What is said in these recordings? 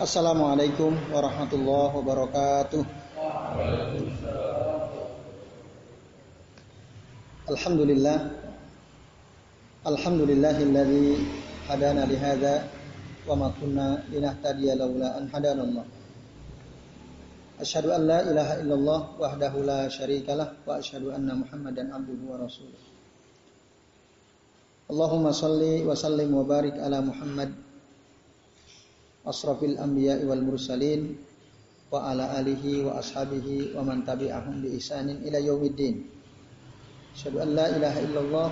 Assalamualaikum warahmatullahi wabarakatuh. Alhamdulillah. Alhamdulillahilladzi hadana li hadza wa ma kunna linahtadiya laula an hadana. Asyhadu an la ilaha illallah wahdahu la syarikalah wa asyhadu anna Muhammadan abduhu wa rasuluh. Allahumma salli wa sallim wa barik ala Muhammad asrafil anbiya wal mursalin wa ala alihi wa ashabihi wa man tabi'ahum bi ihsanin ila yaumiddin. Asyhadu an la ilaha illallah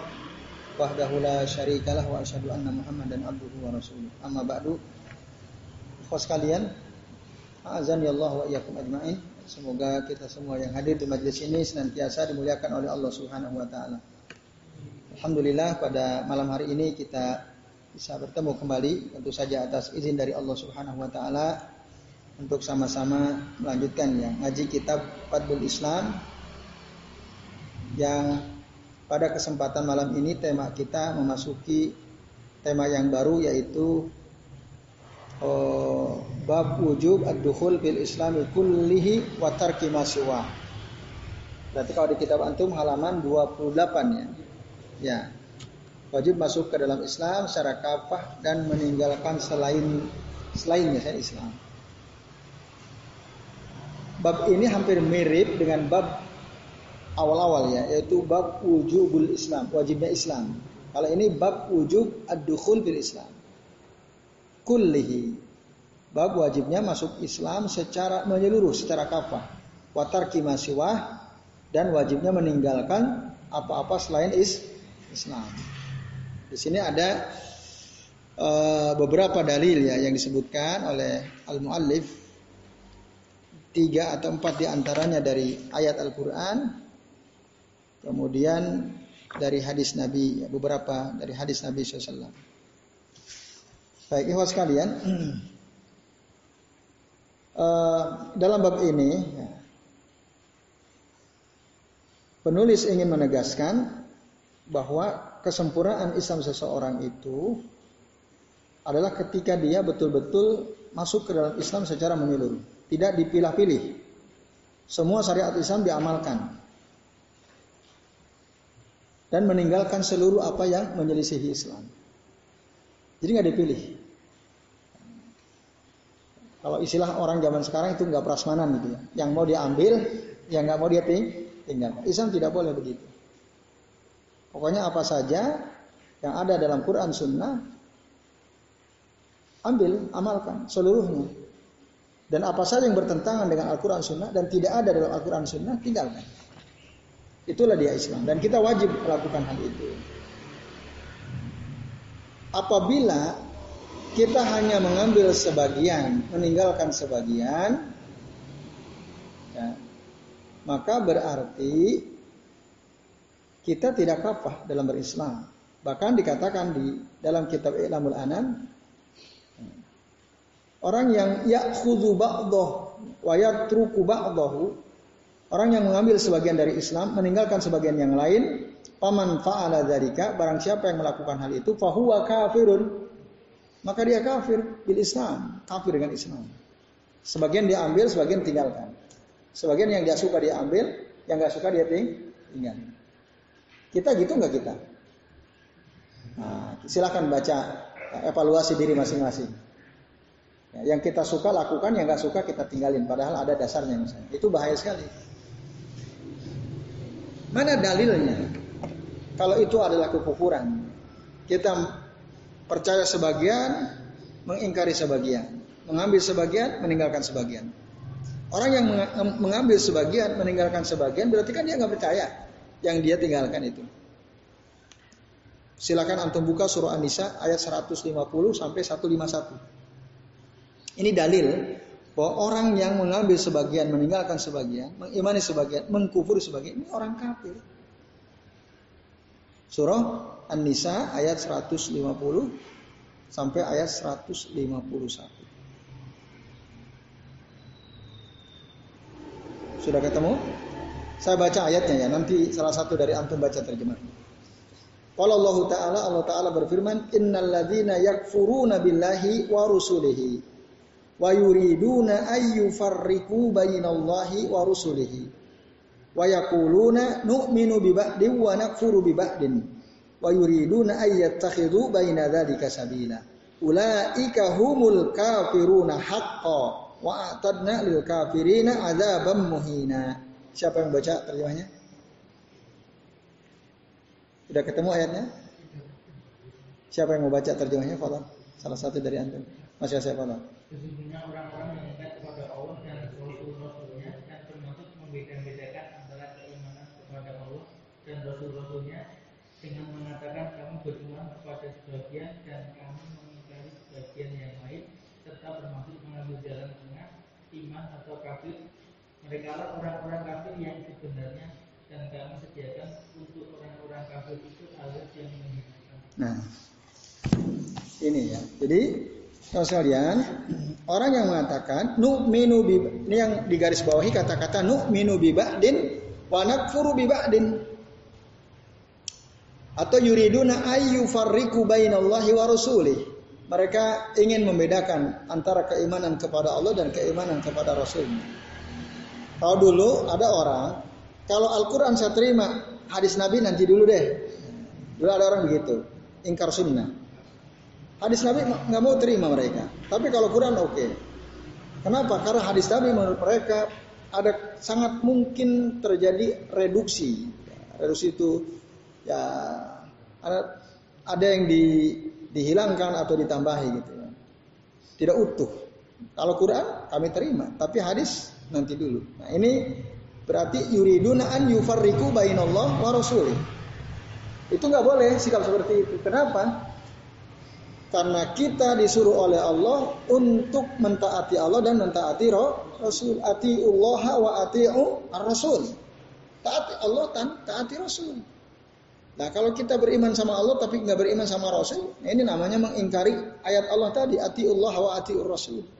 wahdahu la syarikalah wa asyhadu anna Muhammadan abduhu wa rasuluh. Amma ba'du. Ikhwas sekalian, azan ya Allah wa iyyakum ajmain. Semoga kita semua yang hadir di majelis ini senantiasa dimuliakan oleh Allah Subhanahu wa taala. Alhamdulillah pada malam hari ini kita bisa bertemu kembali tentu saja atas izin dari Allah Subhanahu wa taala untuk sama-sama melanjutkan ya ngaji kitab Fadlul Islam yang pada kesempatan malam ini tema kita memasuki tema yang baru yaitu oh, bab wujub ad-dukhul fil islami kullihi wa tarki Berarti kalau di kitab antum halaman 28 ya. Ya. Wajib masuk ke dalam Islam secara kafah dan meninggalkan selain selainnya saya Islam. Bab ini hampir mirip dengan bab awal-awal ya, yaitu bab wujubul Islam, wajibnya Islam. Kalau ini bab wujub ad-dukhul bil Islam. Kullihi. Bab wajibnya masuk Islam secara menyeluruh, secara kafah. Watar kimasiwah dan wajibnya meninggalkan apa-apa selain is Islam. Di sini ada uh, beberapa dalil ya yang disebutkan oleh al-muallif tiga atau empat di antaranya dari ayat Al-Quran, kemudian dari hadis Nabi, ya, beberapa dari hadis Nabi SAW. Baik, ikhwas sekalian, uh, dalam bab ini ya, penulis ingin menegaskan bahwa kesempurnaan Islam seseorang itu adalah ketika dia betul-betul masuk ke dalam Islam secara menyeluruh, tidak dipilah-pilih. Semua syariat Islam diamalkan dan meninggalkan seluruh apa yang menyelisihi Islam. Jadi nggak dipilih. Kalau istilah orang zaman sekarang itu nggak prasmanan gitu ya. Yang mau diambil, yang nggak mau dia tinggal. Islam tidak boleh begitu. Pokoknya apa saja yang ada dalam Quran Sunnah, ambil, amalkan seluruhnya. Dan apa saja yang bertentangan dengan Al-Quran Sunnah dan tidak ada dalam Al-Quran Sunnah, tinggalkan. Itulah dia Islam. Dan kita wajib melakukan hal itu. Apabila kita hanya mengambil sebagian, meninggalkan sebagian, ya, maka berarti kita tidak kafah dalam berislam. Bahkan dikatakan di dalam kitab Ilamul Anam orang yang ya'khudhu ba'dahu wa yatruku ba'dahu orang yang mengambil sebagian dari Islam meninggalkan sebagian yang lain paman fa'ala dzalika barang siapa yang melakukan hal itu fahuwa kafirun. Maka dia kafir bil Islam kafir dengan Islam. Sebagian dia ambil sebagian tinggalkan. Sebagian yang dia suka dia ambil yang nggak suka dia tinggal kita gitu nggak kita? Nah, silahkan baca evaluasi diri masing-masing. Ya, yang kita suka lakukan, yang nggak suka kita tinggalin. Padahal ada dasarnya misalnya. Itu bahaya sekali. Mana dalilnya? Kalau itu adalah kekufuran. Kita percaya sebagian, mengingkari sebagian. Mengambil sebagian, meninggalkan sebagian. Orang yang mengambil sebagian, meninggalkan sebagian, berarti kan dia nggak percaya yang dia tinggalkan itu. Silakan antum buka surah An-Nisa ayat 150 sampai 151. Ini dalil bahwa orang yang mengambil sebagian, meninggalkan sebagian, mengimani sebagian, mengkufuri sebagian, ini orang kafir. Surah An-Nisa ayat 150 sampai ayat 151. Sudah ketemu? Saya baca ayatnya ya, nanti salah satu dari antum baca terjemah. Kalau Allah Ta'ala, Allah Ta'ala berfirman, Innal ladhina yakfuruna billahi wa rusulihi. wa yuriduna ayyufarriqu bainallahi wa rusulihi wa yaquluna nu'minu bi ba'din wa nakfuru bi ba'din wa yuriduna ayyattakhidhu baina dzalika sabila ulaika humul kafiruna haqqan wa a'tadna lil kafirina adzaban muhina siapa yang baca terjemahnya? Sudah ketemu ayatnya? Siapa yang mau baca terjemahnya Fadal salah satu dari antum. Masih saya Fadal Sesungguhnya orang-orang yang ingat kepada Allah dan Rasul-Rasulnya dan termasuk membeda-bedakan antara keimanan kepada Allah dan Rasul-Rasulnya dengan mengatakan kamu beriman kepada sebagian dan kamu mengingkari sebagian yang lain serta termasuk mengambil jalan tengah iman atau kafir mereka orang-orang kafir yang sebenarnya dan kami sediakan untuk orang-orang kafir itu alias yang menghinakan. Nah, ini ya. Jadi kalau sekalian, orang yang mengatakan nu'minu bi ini yang digaris bawahi kata-kata nu'minu bi ba'din wa nakfuru bi ba'din. Atau yuriduna ayyu farriqu bainallahi wa rasulih. Mereka ingin membedakan antara keimanan kepada Allah dan keimanan kepada Rasulnya. Kalau dulu ada orang, kalau Al-Quran saya terima, hadis Nabi nanti dulu deh. Dulu ada orang begitu, ingkar sunnah. Hadis Nabi nggak mau terima mereka. Tapi kalau Quran oke. Okay. Kenapa? Karena hadis Nabi menurut mereka ada sangat mungkin terjadi reduksi. Reduksi itu ya ada ada yang di, dihilangkan atau ditambahi gitu. Tidak utuh. Kalau Quran kami terima, tapi hadis nanti dulu. Nah, ini berarti yuriduna an yufarriku bainallah wa rasulih. Itu nggak boleh sikap seperti itu. Kenapa? Karena kita disuruh oleh Allah untuk mentaati Allah dan mentaati Rasul. Allah wa ati'u ar-Rasul. Taati Allah dan taati Rasul. Nah kalau kita beriman sama Allah tapi nggak beriman sama Rasul, ini namanya mengingkari ayat Allah tadi, Allah wa ati'ur Rasul.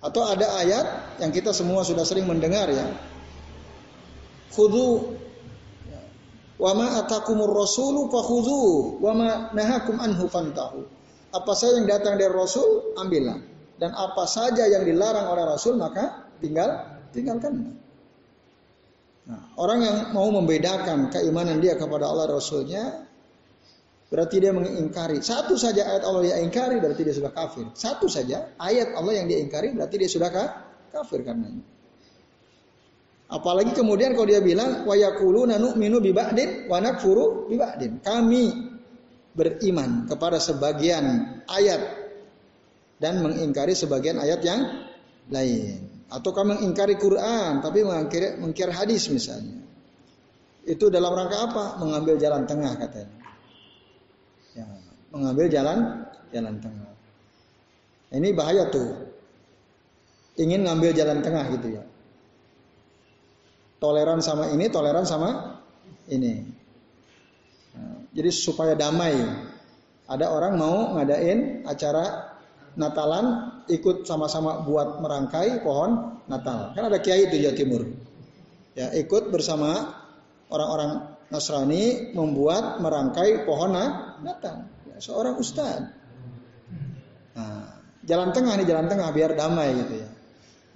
Atau ada ayat yang kita semua sudah sering mendengar ya. Khudu Wa ma atakumur rasulu fakhudhu wa ma nahakum anhu fantahu. Apa saja yang datang dari Rasul, ambillah. Dan apa saja yang dilarang oleh Rasul, maka tinggal tinggalkan. Nah, orang yang mau membedakan keimanan dia kepada Allah Rasulnya, berarti dia mengingkari. Satu saja ayat Allah yang ingkari, berarti dia sudah kafir. Satu saja ayat Allah yang dia ingkari, berarti dia sudah kafir karenanya. Apalagi kemudian kalau dia bilang wa yaquluna nu'minu bi ba'din wa nakfuru bi ba'din. Kami beriman kepada sebagian ayat dan mengingkari sebagian ayat yang lain. Atau kami mengingkari Quran tapi mengingkari, mengingkari hadis misalnya. Itu dalam rangka apa? Mengambil jalan tengah katanya. Ya, mengambil jalan jalan tengah. Ini bahaya tuh. Ingin ngambil jalan tengah gitu ya toleran sama ini, toleran sama ini. Nah, jadi supaya damai. Ada orang mau ngadain acara Natalan ikut sama-sama buat merangkai pohon Natal. Kan ada kiai di Jawa Timur. Ya, ikut bersama orang-orang Nasrani membuat merangkai pohon Natal. Ya, seorang ustadz. Nah, jalan tengah nih jalan tengah biar damai gitu ya.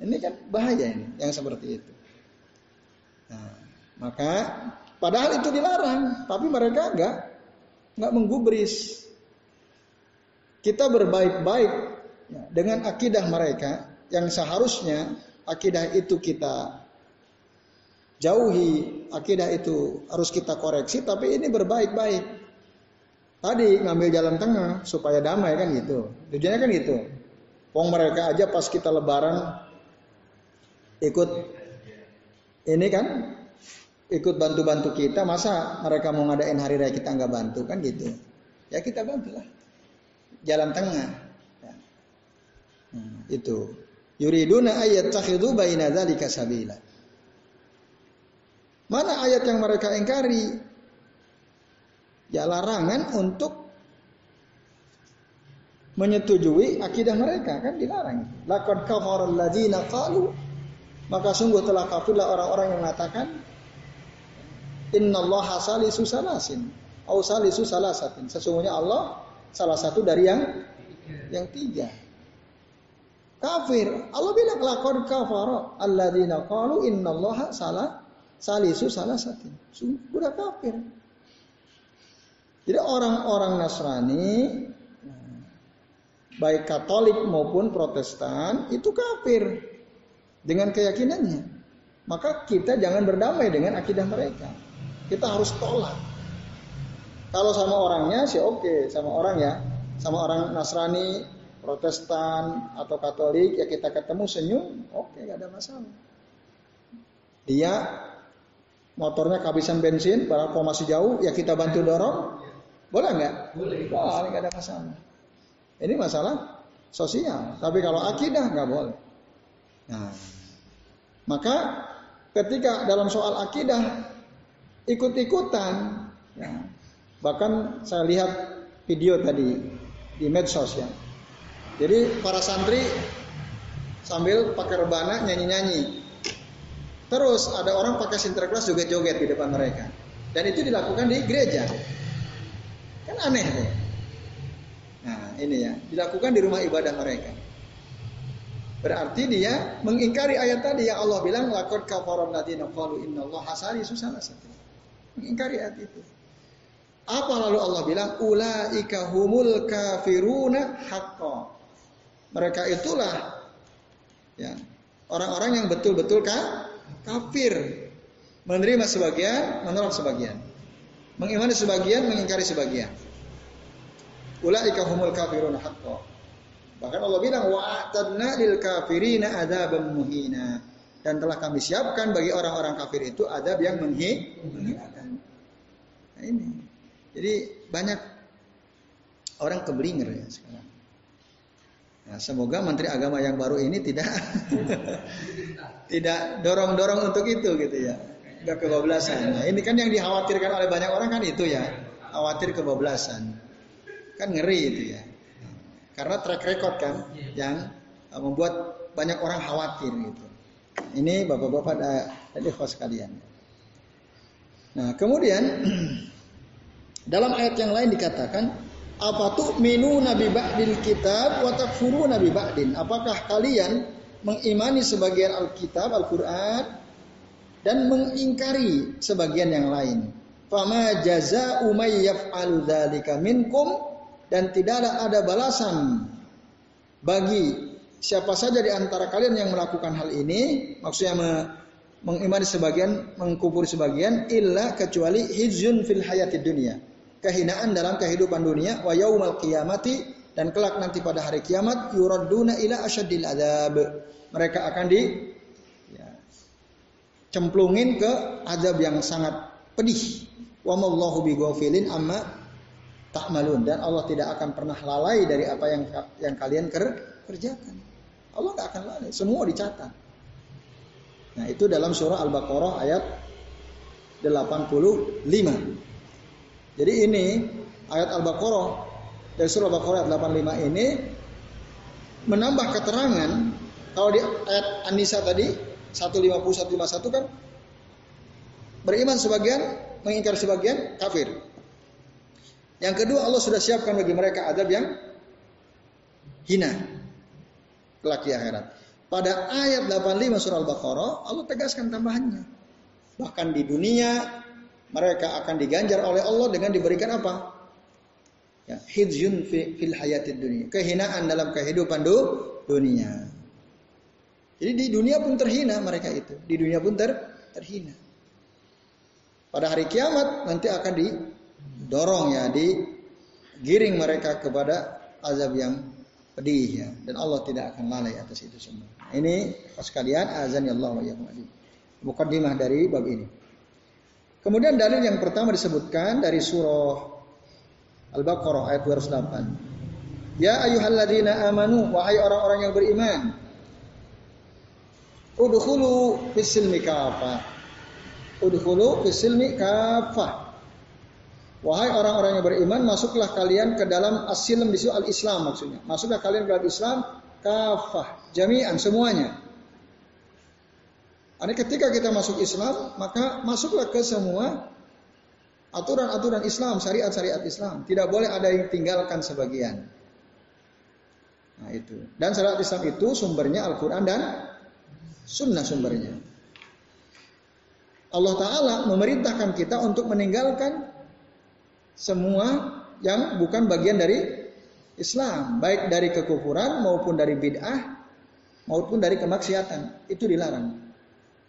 Ini kan bahaya ini yang seperti itu. Maka padahal itu dilarang, tapi mereka enggak enggak menggubris. Kita berbaik-baik ya, dengan akidah mereka yang seharusnya akidah itu kita jauhi, akidah itu harus kita koreksi, tapi ini berbaik-baik. Tadi ngambil jalan tengah supaya damai kan gitu. Tujuannya kan gitu. Wong mereka aja pas kita lebaran ikut ini kan ikut bantu-bantu kita, masa mereka mau ngadain hari raya kita nggak bantu kan gitu? Ya kita bantulah. Jalan tengah. Ya. Hmm, itu. Yuriduna ayat takhidu baina dzalika sabila. Mana ayat yang mereka ingkari? Ya larangan untuk menyetujui akidah mereka kan dilarang. Laqad kafara alladziina qalu maka sungguh telah kafirlah orang-orang yang mengatakan Innallaha salisu salasin. Au salisu salasatin. Sesungguhnya Allah salah satu dari yang yang tiga. kafir. Allah bilang laqad kafara alladzina qalu innallaha salah salisu salah satu. Sudah kafir. Jadi orang-orang Nasrani baik Katolik maupun Protestan itu kafir dengan keyakinannya. Maka kita jangan berdamai dengan akidah mereka. Kita harus tolak. Kalau sama orangnya sih oke, sama orang ya, sama orang Nasrani, Protestan atau Katolik ya kita ketemu senyum, oke gak ada masalah. Dia motornya kehabisan bensin, padahal kok masih jauh, ya kita bantu dorong, boleh nggak? Boleh. Boleh, nggak ada masalah. Ini masalah sosial. Tapi kalau akidah nggak boleh. Nah, maka ketika dalam soal akidah ikut-ikutan, ya, bahkan saya lihat video tadi di medsos ya. Jadi para santri sambil pakai rebana nyanyi-nyanyi. Terus ada orang pakai sinterklas joget-joget di depan mereka. Dan itu dilakukan di gereja. Kan aneh deh. Nah ini ya, dilakukan di rumah ibadah mereka. Berarti dia mengingkari ayat tadi yang Allah bilang lakot kafaron ladina qalu innallaha salisu salasati. Mengingkari ayat itu. Apa lalu Allah bilang ulaika humul kafiruna haqqo. Mereka itulah ya, orang-orang yang betul-betul kafir. Menerima sebagian, menolak sebagian. Mengimani sebagian, mengingkari sebagian. Ulaika humul kafirun haqqo. Bahkan Allah bilang wa'tadna lil kafirina adzabam muhina. Dan telah kami siapkan bagi orang-orang kafir itu adab yang menghinakan. Nah ini. Jadi banyak orang keblinger ya sekarang. Nah, semoga Menteri Agama yang baru ini tidak tidak dorong-dorong untuk itu gitu ya nggak kebablasan. Nah, ini kan yang dikhawatirkan oleh banyak orang kan itu ya, khawatir kebablasan. Kan ngeri itu ya. Karena track record kan yang uh, membuat banyak orang khawatir gitu. Ini bapak-bapak dan ikhwas sekalian. Nah, kemudian dalam ayat yang lain dikatakan apa tuh minu nabi ba'dil kitab wa takfuru nabi ba'din. Apakah kalian mengimani sebagian Alkitab, Al-Qur'an dan mengingkari sebagian yang lain. Fama jaza may yaf'alu minkum dan tidak ada balasan bagi siapa saja di antara kalian yang melakukan hal ini, maksudnya me, mengimani sebagian, mengkufuri sebagian, illa kecuali hizun fil hayati dunia. Kehinaan dalam kehidupan dunia, wa yaumal qiyamati dan kelak nanti pada hari kiamat yuradduna ila asyadil adzab. Mereka akan di cemplungin ke adab yang sangat pedih. Wa mallahu bighafilin amma ta'malun dan Allah tidak akan pernah lalai dari apa yang yang kalian ker, kerjakan. Allah tidak akan lalai, semua dicatat. Nah, itu dalam surah Al-Baqarah ayat 85. Jadi ini ayat Al-Baqarah dari surah Al-Baqarah ayat 85 ini menambah keterangan kalau di ayat An-Nisa tadi 150 151 kan beriman sebagian, mengingkar sebagian, kafir. Yang kedua Allah sudah siapkan bagi mereka adab yang hina kelak di akhirat. Pada ayat 85 surah Al-Baqarah Allah tegaskan tambahannya. Bahkan di dunia mereka akan diganjar oleh Allah dengan diberikan apa? Ya, hidzun fil hayatid dunia. Kehinaan dalam kehidupan dunia. Jadi di dunia pun terhina mereka itu. Di dunia pun ter, terhina. Pada hari kiamat nanti akan didorong ya, digiring mereka kepada azab yang pedih ya. Dan Allah tidak akan lalai atas itu semua. Ini pas kalian azan ya Allah wa Mukaddimah dari bab ini. Kemudian dalil yang pertama disebutkan dari surah Al-Baqarah ayat 208. Ya ayyuhalladzina amanu wahai orang-orang yang beriman Udhulu fisilmi kafah. Udhulu fisilmi kafah. Wahai orang-orang yang beriman, masuklah kalian ke dalam asilm di al-Islam maksudnya. Masuklah kalian ke dalam Islam kafah, jami'an semuanya. Ini ketika kita masuk Islam, maka masuklah ke semua aturan-aturan Islam, syariat-syariat Islam. Tidak boleh ada yang tinggalkan sebagian. Nah, itu. Dan syariat Islam itu sumbernya Al-Quran dan Sunnah sumbernya. Allah Ta'ala memerintahkan kita untuk meninggalkan semua yang bukan bagian dari Islam, baik dari kekufuran maupun dari bid'ah maupun dari kemaksiatan. Itu dilarang.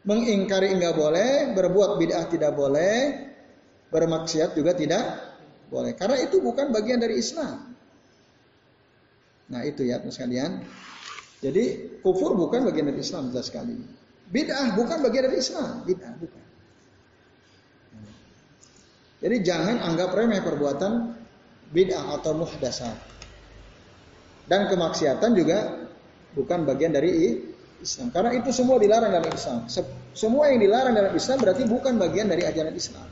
Mengingkari enggak boleh, berbuat bid'ah tidak boleh, bermaksiat juga tidak boleh. Karena itu bukan bagian dari Islam. Nah itu ya sekalian. Jadi kufur bukan bagian dari Islam jelas sekali. Bid'ah bukan bagian dari Islam. Bid'ah bukan. Jadi jangan anggap remeh perbuatan bid'ah atau muhdasat. Dan kemaksiatan juga bukan bagian dari Islam. Karena itu semua dilarang dalam Islam. Semua yang dilarang dalam Islam berarti bukan bagian dari ajaran Islam.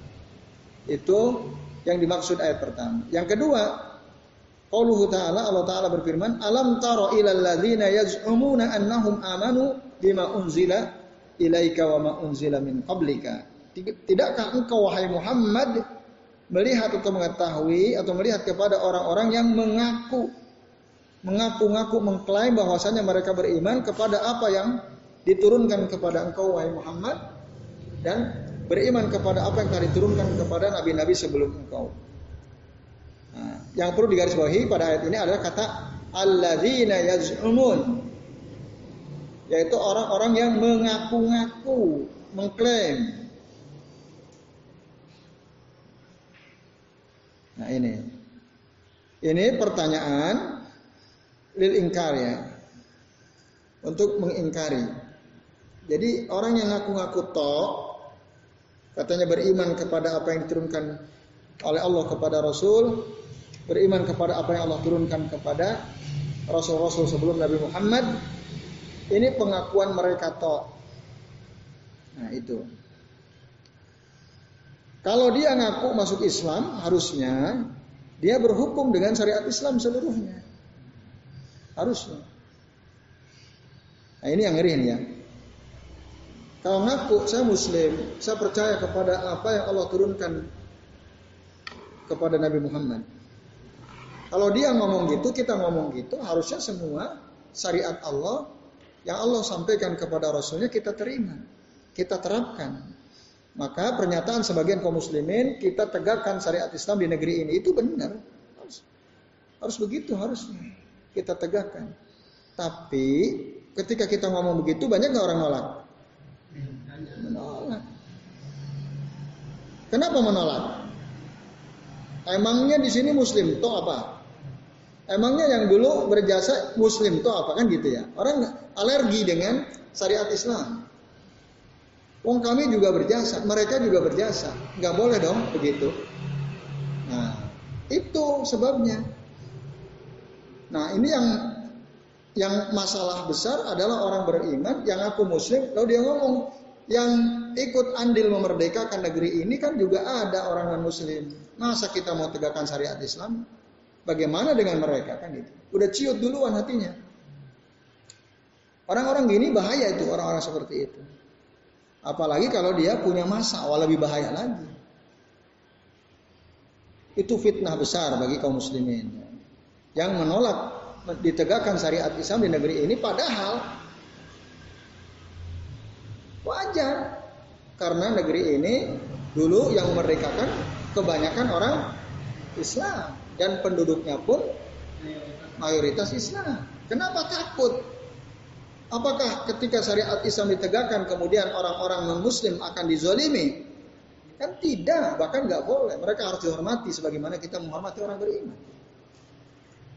Itu yang dimaksud ayat pertama. Yang kedua, Qauluhu ta'ala Allah ta'ala berfirman, "Alam taro ilal ladzina yaz'umuna annahum amanu bima unzila ilaika wa ma unzila min qablika." Tidakkah engkau wahai Muhammad melihat atau mengetahui atau melihat kepada orang-orang yang mengaku mengaku-ngaku mengklaim bahwasanya mereka beriman kepada apa yang diturunkan kepada engkau wahai Muhammad dan beriman kepada apa yang telah diturunkan kepada nabi-nabi sebelum engkau. Nah, yang perlu digarisbawahi pada ayat ini adalah kata alladzina yaz'umun yaitu orang-orang yang mengaku-ngaku, mengklaim. Nah, ini. Ini pertanyaan lil ingkar ya. Untuk mengingkari. Jadi orang yang ngaku-ngaku tok katanya beriman kepada apa yang diturunkan oleh Allah kepada Rasul beriman kepada apa yang Allah turunkan kepada rasul-rasul sebelum Nabi Muhammad ini pengakuan mereka toh nah itu kalau dia ngaku masuk Islam harusnya dia berhukum dengan syariat Islam seluruhnya harusnya nah ini yang ngeri ini ya kalau ngaku saya muslim saya percaya kepada apa yang Allah turunkan kepada Nabi Muhammad kalau dia ngomong gitu, kita ngomong gitu, harusnya semua syariat Allah yang Allah sampaikan kepada Rasulnya kita terima, kita terapkan. Maka pernyataan sebagian kaum muslimin kita tegakkan syariat Islam di negeri ini itu benar. Harus, harus begitu harusnya kita tegakkan. Tapi ketika kita ngomong begitu banyak nggak orang nolak? Menolak. Kenapa menolak? Emangnya di sini muslim itu apa? Emangnya yang dulu berjasa muslim itu apa kan gitu ya? Orang alergi dengan syariat Islam. Wong kami juga berjasa, mereka juga berjasa. Nggak boleh dong begitu. Nah, itu sebabnya. Nah, ini yang yang masalah besar adalah orang beriman yang aku muslim, lalu dia ngomong yang ikut andil memerdekakan negeri ini kan juga ada orang non muslim. Masa kita mau tegakkan syariat Islam? Bagaimana dengan mereka kan itu? Udah ciut duluan hatinya. Orang-orang gini bahaya itu orang-orang seperti itu. Apalagi kalau dia punya masa, wah lebih bahaya lagi. Itu fitnah besar bagi kaum muslimin. Yang menolak ditegakkan syariat Islam di negeri ini padahal wajar. Karena negeri ini dulu yang memerdekakan kebanyakan orang Islam dan penduduknya pun mayoritas Islam. Kenapa takut? Apakah ketika syariat Islam ditegakkan kemudian orang-orang non-muslim akan dizolimi? Kan tidak, bahkan nggak boleh. Mereka harus dihormati sebagaimana kita menghormati orang beriman.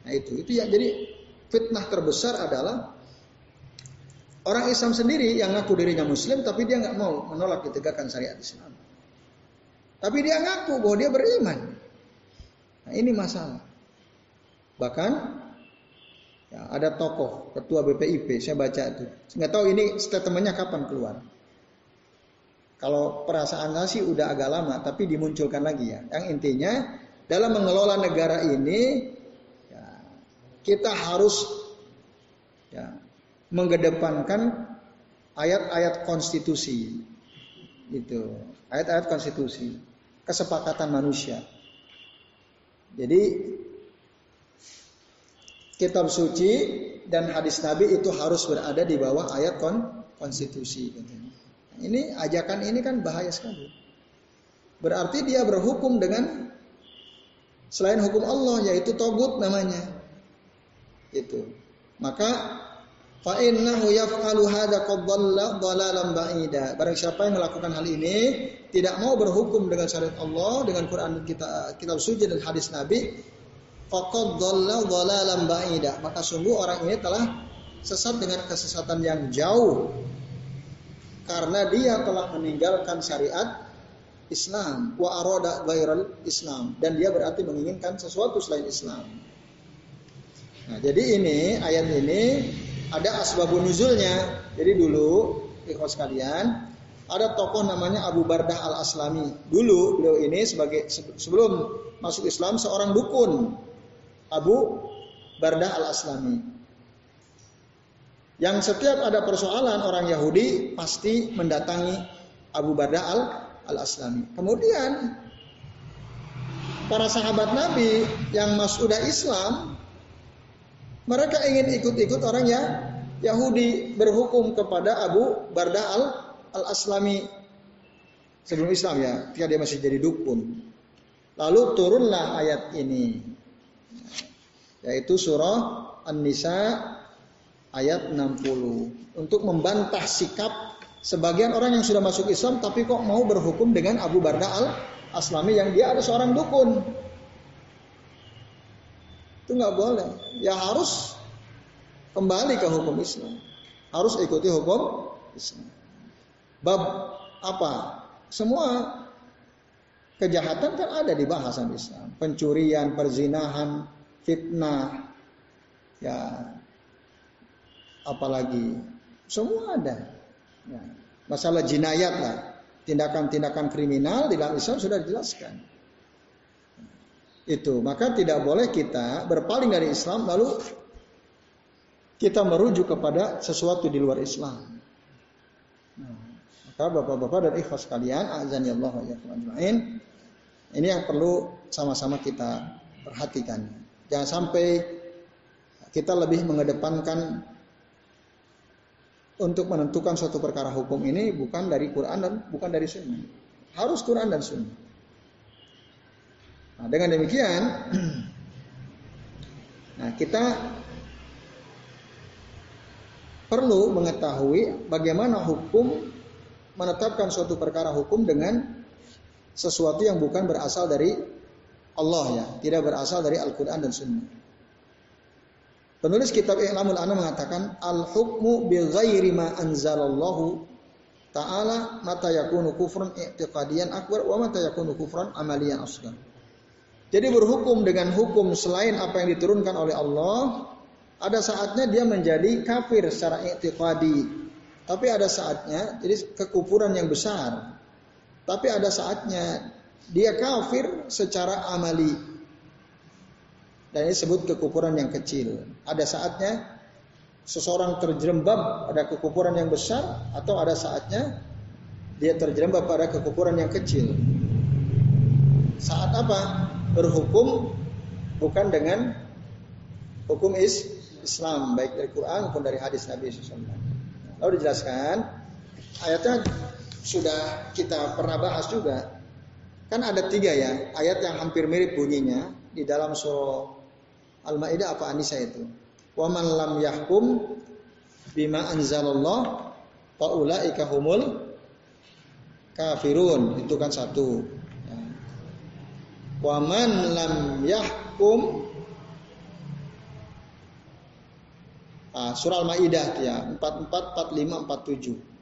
Nah itu, itu yang jadi fitnah terbesar adalah orang Islam sendiri yang ngaku dirinya Muslim tapi dia nggak mau menolak ditegakkan syariat Islam. Tapi dia ngaku bahwa dia beriman. Nah, ini masalah. Bahkan ya, ada tokoh ketua BPIP saya baca itu. Nggak tahu ini statementnya kapan keluar. Kalau perasaan saya sih udah agak lama, tapi dimunculkan lagi ya. Yang intinya dalam mengelola negara ini kita harus ya, mengedepankan ayat-ayat konstitusi itu ayat-ayat konstitusi kesepakatan manusia jadi kitab suci dan hadis Nabi itu harus berada di bawah ayat kon konstitusi. Ini ajakan ini kan bahaya sekali. Berarti dia berhukum dengan selain hukum Allah yaitu togut namanya. Itu. Maka fa innahu yaf'alu hadza qad dhalalan ba'ida. Barang siapa yang melakukan hal ini tidak mau berhukum dengan syariat Allah, dengan Quran kita kitab suci dan hadis Nabi, faqad dhalla dhalalan ba'ida. Maka sungguh orang ini telah sesat dengan kesesatan yang jauh. Karena dia telah meninggalkan syariat Islam wa arada ghairal Islam dan dia berarti menginginkan sesuatu selain Islam. Nah, jadi ini ayat ini ada asbabun nuzulnya. Jadi dulu ikhwas sekalian, ada tokoh namanya Abu Bardah Al-Aslami. Dulu beliau ini sebagai sebelum masuk Islam seorang dukun. Abu Bardah Al-Aslami. Yang setiap ada persoalan orang Yahudi pasti mendatangi Abu Bardah Al-Aslami. Kemudian para sahabat Nabi yang masuk sudah Islam mereka ingin ikut-ikut orang ya Yahudi berhukum kepada Abu Bardah Al-Aslami sebelum Islam ya, ketika dia masih jadi dukun. Lalu turunlah ayat ini yaitu surah An-Nisa ayat 60 untuk membantah sikap sebagian orang yang sudah masuk Islam tapi kok mau berhukum dengan Abu Barda al Aslami yang dia ada seorang dukun. Itu nggak boleh. Ya harus kembali ke hukum Islam. Harus ikuti hukum Islam. Bab apa? Semua kejahatan kan ada di bahasan Islam. Pencurian, perzinahan, fitnah, ya apalagi semua ada. Ya. Masalah jinayat lah, tindakan-tindakan kriminal di dalam Islam sudah dijelaskan. Itu maka tidak boleh kita berpaling dari Islam lalu kita merujuk kepada sesuatu di luar Islam. Nah, maka bapak-bapak dan ikhwas kalian, azan ya Allah Ini yang perlu sama-sama kita perhatikan. Jangan sampai kita lebih mengedepankan untuk menentukan suatu perkara hukum ini bukan dari Quran dan bukan dari Sunnah. Harus Quran dan Sunnah. Nah, dengan demikian, nah kita perlu mengetahui bagaimana hukum menetapkan suatu perkara hukum dengan sesuatu yang bukan berasal dari Allah ya, tidak berasal dari Al-Quran dan Sunnah. Penulis kitab I'lamul Ana mengatakan al-hukmu bi ghairi ma anzalallahu ta'ala mata yakunu kufran i'tiqadiyan akbar wa mata yakunu kufran amaliyan asghar. Jadi berhukum dengan hukum selain apa yang diturunkan oleh Allah, ada saatnya dia menjadi kafir secara i'tiqadi. Tapi ada saatnya jadi kekufuran yang besar. Tapi ada saatnya dia kafir secara amali. Dan ini disebut kekufuran yang kecil. Ada saatnya seseorang terjerembab pada kekufuran yang besar atau ada saatnya dia terjerembab pada kekufuran yang kecil. Saat apa? Berhukum bukan dengan hukum is Islam baik dari Quran maupun dari hadis Nabi SAW. Lalu dijelaskan ayatnya sudah kita pernah bahas juga Kan ada tiga ya ayat yang hampir mirip bunyinya di dalam surah Al-Maidah apa Anisa itu. Wa man lam yahkum bima anzalallah fa ulaika humul kafirun. Itu kan satu. Wa man lam yahkum ah, surah Al-Maidah ya 44 45 47.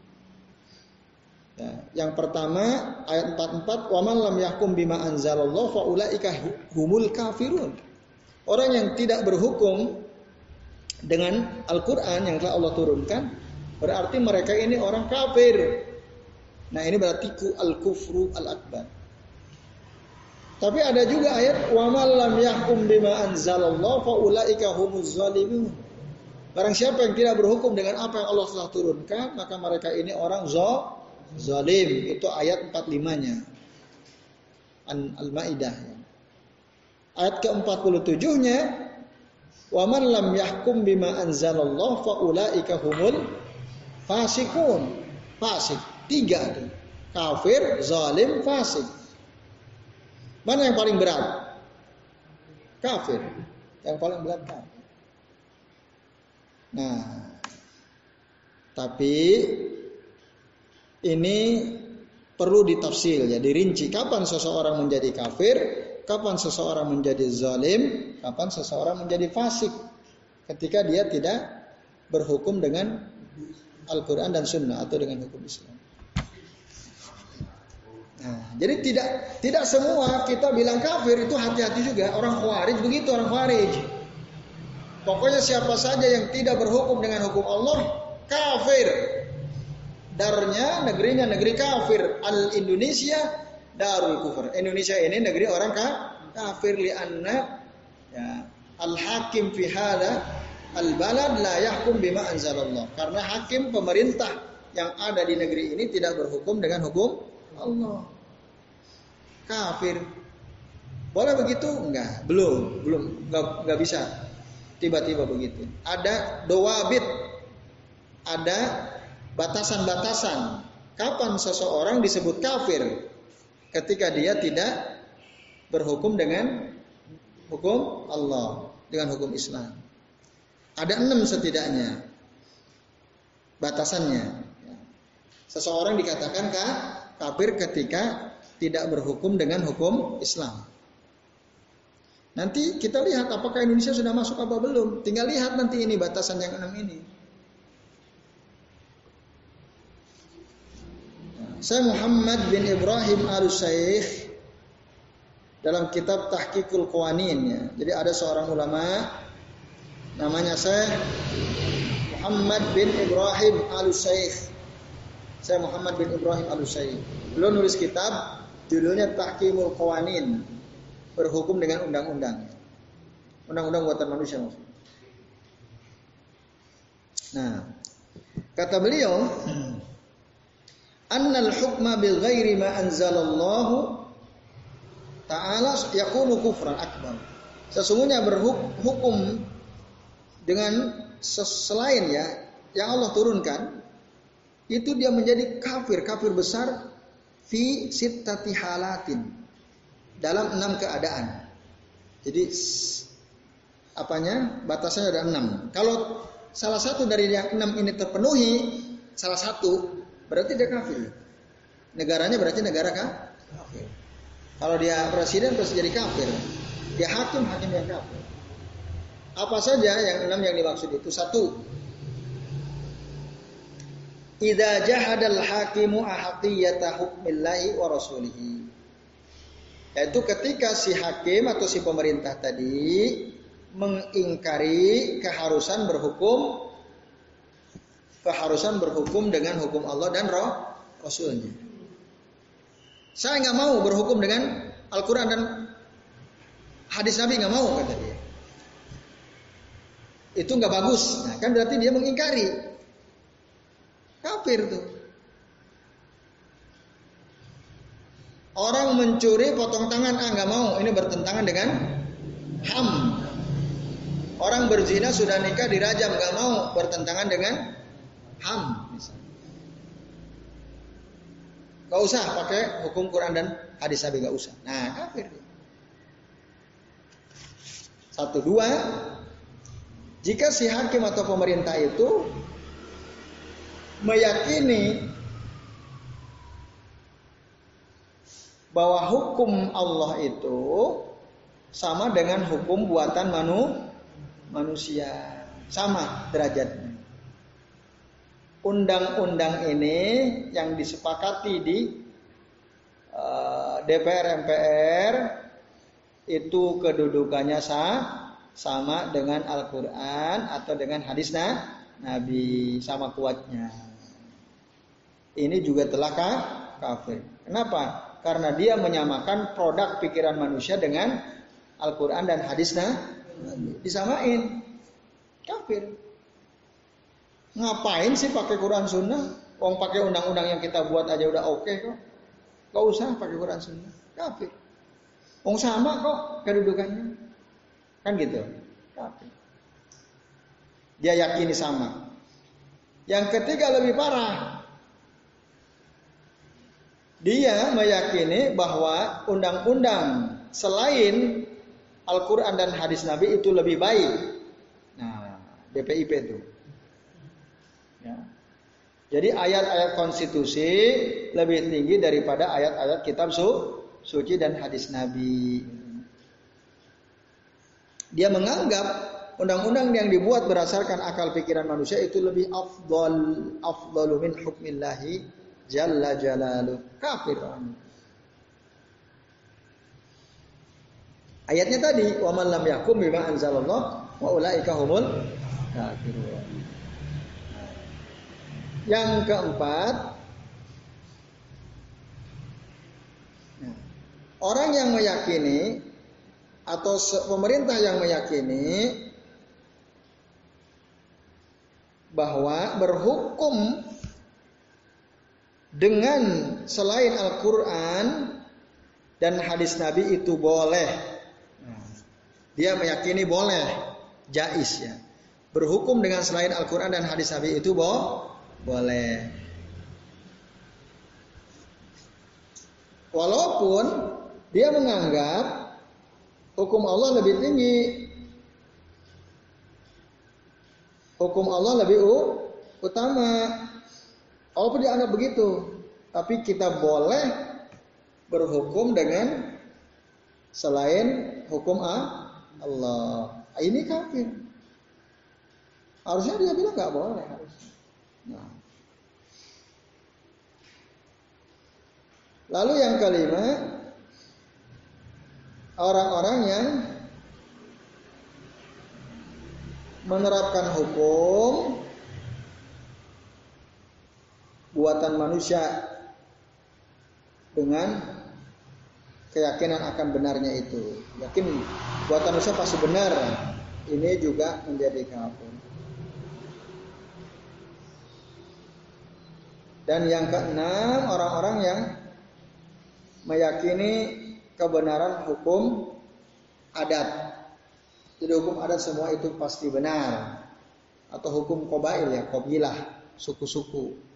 Ya, yang pertama ayat 44 waman lam yakum bima anzalallah faulaika humul kafirun. Orang yang tidak berhukum dengan Al-Qur'an yang telah Allah turunkan berarti mereka ini orang kafir. Nah, ini berarti ku al-kufru al-akbar. Tapi ada juga ayat lam yakum bima anzalallah faulaika humuz zalimun. Barang siapa yang tidak berhukum dengan apa yang Allah telah turunkan, maka mereka ini orang zalim itu ayat 45-nya. An Al-Maidah. Ayat ke-47-nya Wa man lam yahkum bima anzalallah fa ulaika humul fasikun. Fasik. Tiga tuh. Kafir, zalim, fasik. Mana yang paling berat? Kafir. Yang paling berat kafir. Nah, tapi ini perlu ditafsir ya, dirinci kapan seseorang menjadi kafir, kapan seseorang menjadi zalim, kapan seseorang menjadi fasik. Ketika dia tidak berhukum dengan Al-Quran dan Sunnah atau dengan hukum Islam. Nah, jadi tidak tidak semua kita bilang kafir itu hati-hati juga. Orang khawarij begitu orang khawarij. Pokoknya siapa saja yang tidak berhukum dengan hukum Allah kafir. Darnya negerinya negeri kafir. Al Indonesia darul kufur. Indonesia ini negeri orang kafir li anna ya, al hakim fi hada al balad la yahkum bima anzalallah. Karena hakim pemerintah yang ada di negeri ini tidak berhukum dengan hukum Allah kafir. Boleh begitu? Enggak, belum, belum, enggak, enggak bisa. Tiba-tiba begitu. Ada doabit, ada batasan-batasan. Kapan seseorang disebut kafir? Ketika dia tidak berhukum dengan hukum Allah, dengan hukum Islam. Ada enam setidaknya batasannya. Seseorang dikatakan kafir ketika tidak berhukum dengan hukum Islam. Nanti kita lihat apakah Indonesia sudah masuk apa belum. Tinggal lihat nanti ini batasan yang enam ini. Saya Muhammad bin Ibrahim al Sayyid dalam kitab Tahqiqul Qawanin ya. Jadi ada seorang ulama namanya saya Muhammad bin Ibrahim al Sayyid. Saya Muhammad bin Ibrahim al Sayyid. Beliau nulis kitab Judulnya Tahkimul Qawanin. Berhukum dengan undang-undang. Undang-undang buatan manusia. Nah, kata beliau, "Annal hukma bil ghairi ma anzalallahu ta'ala yakunu kufran akbar." Sesungguhnya berhukum dengan selain ya yang Allah turunkan itu dia menjadi kafir, kafir besar fi sittati halatin dalam enam keadaan. Jadi apanya batasnya ada enam. Kalau salah satu dari yang enam ini terpenuhi, salah satu berarti dia kafir. Negaranya berarti negara kafir. Kalau dia presiden pasti jadi kafir. Dia hakim hakim yang kafir. Apa saja yang enam yang dimaksud itu? Satu, Idza jahadal hakimu ahaqiyata hukmillahi wa rasulihi. Yaitu ketika si hakim atau si pemerintah tadi mengingkari keharusan berhukum keharusan berhukum dengan hukum Allah dan roh Rasulnya. Saya nggak mau berhukum dengan Al-Quran dan hadis Nabi nggak mau kata dia. Itu nggak bagus. Nah, kan berarti dia mengingkari. Kafir tuh. Orang mencuri potong tangan, ah nggak mau, ini bertentangan dengan ham. Orang berzina sudah nikah dirajam, nggak mau, bertentangan dengan ham. Gak usah pakai hukum Quran dan hadis Nabi gak usah. Nah kafir. Satu dua, jika si hakim atau pemerintah itu meyakini bahwa hukum Allah itu sama dengan hukum buatan manu, manusia, sama derajatnya. Undang-undang ini yang disepakati di uh, eh, DPR MPR itu kedudukannya sah, sama dengan Al-Quran atau dengan hadis nah, Nabi sama kuatnya ini juga telah kafir. Kenapa? Karena dia menyamakan produk pikiran manusia dengan Al-Quran dan hadisnya disamain kafir. Ngapain sih pakai Quran Sunnah? Wong pakai undang-undang yang kita buat aja udah oke okay kok. Gak usah pakai Quran Sunnah. Kafir. Wong sama kok kedudukannya. Kan gitu. Kafir. Dia yakini sama. Yang ketiga lebih parah. Dia meyakini bahwa undang-undang selain Al-Quran dan hadis Nabi itu lebih baik. Nah, BPIP itu. Ya. Jadi ayat-ayat konstitusi lebih tinggi daripada ayat-ayat kitab su suci dan hadis Nabi. Dia menganggap undang-undang yang dibuat berdasarkan akal pikiran manusia itu lebih afdal afdalu min hukmillahi jalla jalaluh. Kafir Ayatnya tadi, wa man lam yakum bima anzalallah wa ulaika humul kafirun. Yang keempat, orang yang meyakini atau pemerintah yang meyakini bahwa berhukum dengan selain Al-Quran dan hadis Nabi itu boleh. Dia meyakini boleh, jais ya. Berhukum dengan selain Al-Quran dan hadis Nabi itu boh, boleh. Walaupun dia menganggap hukum Allah lebih tinggi. Hukum Allah lebih utama. Walaupun dianggap begitu, tapi kita boleh berhukum dengan selain hukum Allah. Ini kafir. Harusnya dia bilang nggak boleh. Nah. Lalu yang kelima, orang-orang yang menerapkan hukum buatan manusia dengan keyakinan akan benarnya itu. Yakin buatan manusia pasti benar. Ini juga menjadi kafir. Dan yang keenam orang-orang yang meyakini kebenaran hukum adat. Jadi hukum adat semua itu pasti benar. Atau hukum kobail ya, kobilah, suku-suku.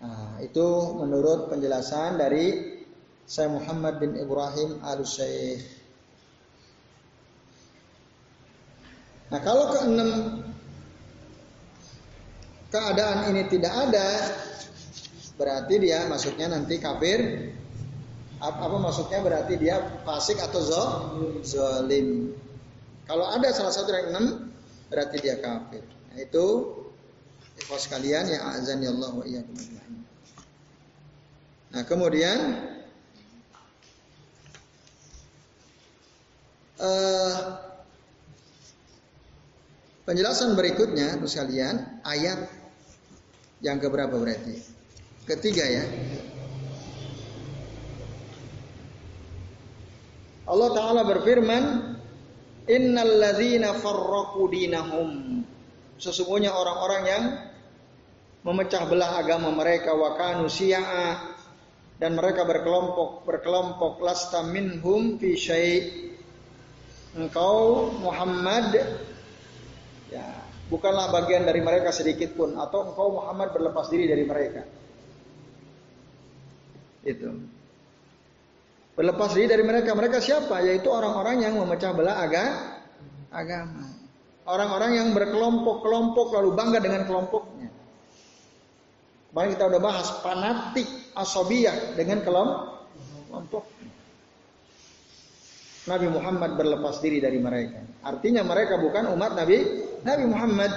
Nah, itu menurut penjelasan dari saya Muhammad bin Ibrahim al Syekh. Nah, kalau keenam keadaan ini tidak ada, berarti dia masuknya nanti kafir apa, apa maksudnya berarti dia fasik atau zolim. Kalau ada salah satu yang enam berarti dia kafir. Nah, itu ikhwas sekalian ya azan ya Allah wa iyyakum Nah, kemudian uh, penjelasan berikutnya terus kalian ayat yang keberapa berarti? Ketiga ya. Allah Ta'ala berfirman, Innal ladzina farraqu dinahum. Sesungguhnya orang-orang yang memecah belah agama mereka wa kanu siya'a dan mereka berkelompok berkelompok lasta minhum fi engkau Muhammad ya bukanlah bagian dari mereka sedikit pun atau engkau Muhammad berlepas diri dari mereka itu Berlepas diri dari mereka. Mereka siapa? Yaitu orang-orang yang memecah belah aga, agama. Orang-orang yang berkelompok-kelompok lalu bangga dengan kelompoknya. Kemarin kita udah bahas fanatik asobiyah dengan kelompok. Nabi Muhammad berlepas diri dari mereka. Artinya mereka bukan umat Nabi Nabi Muhammad.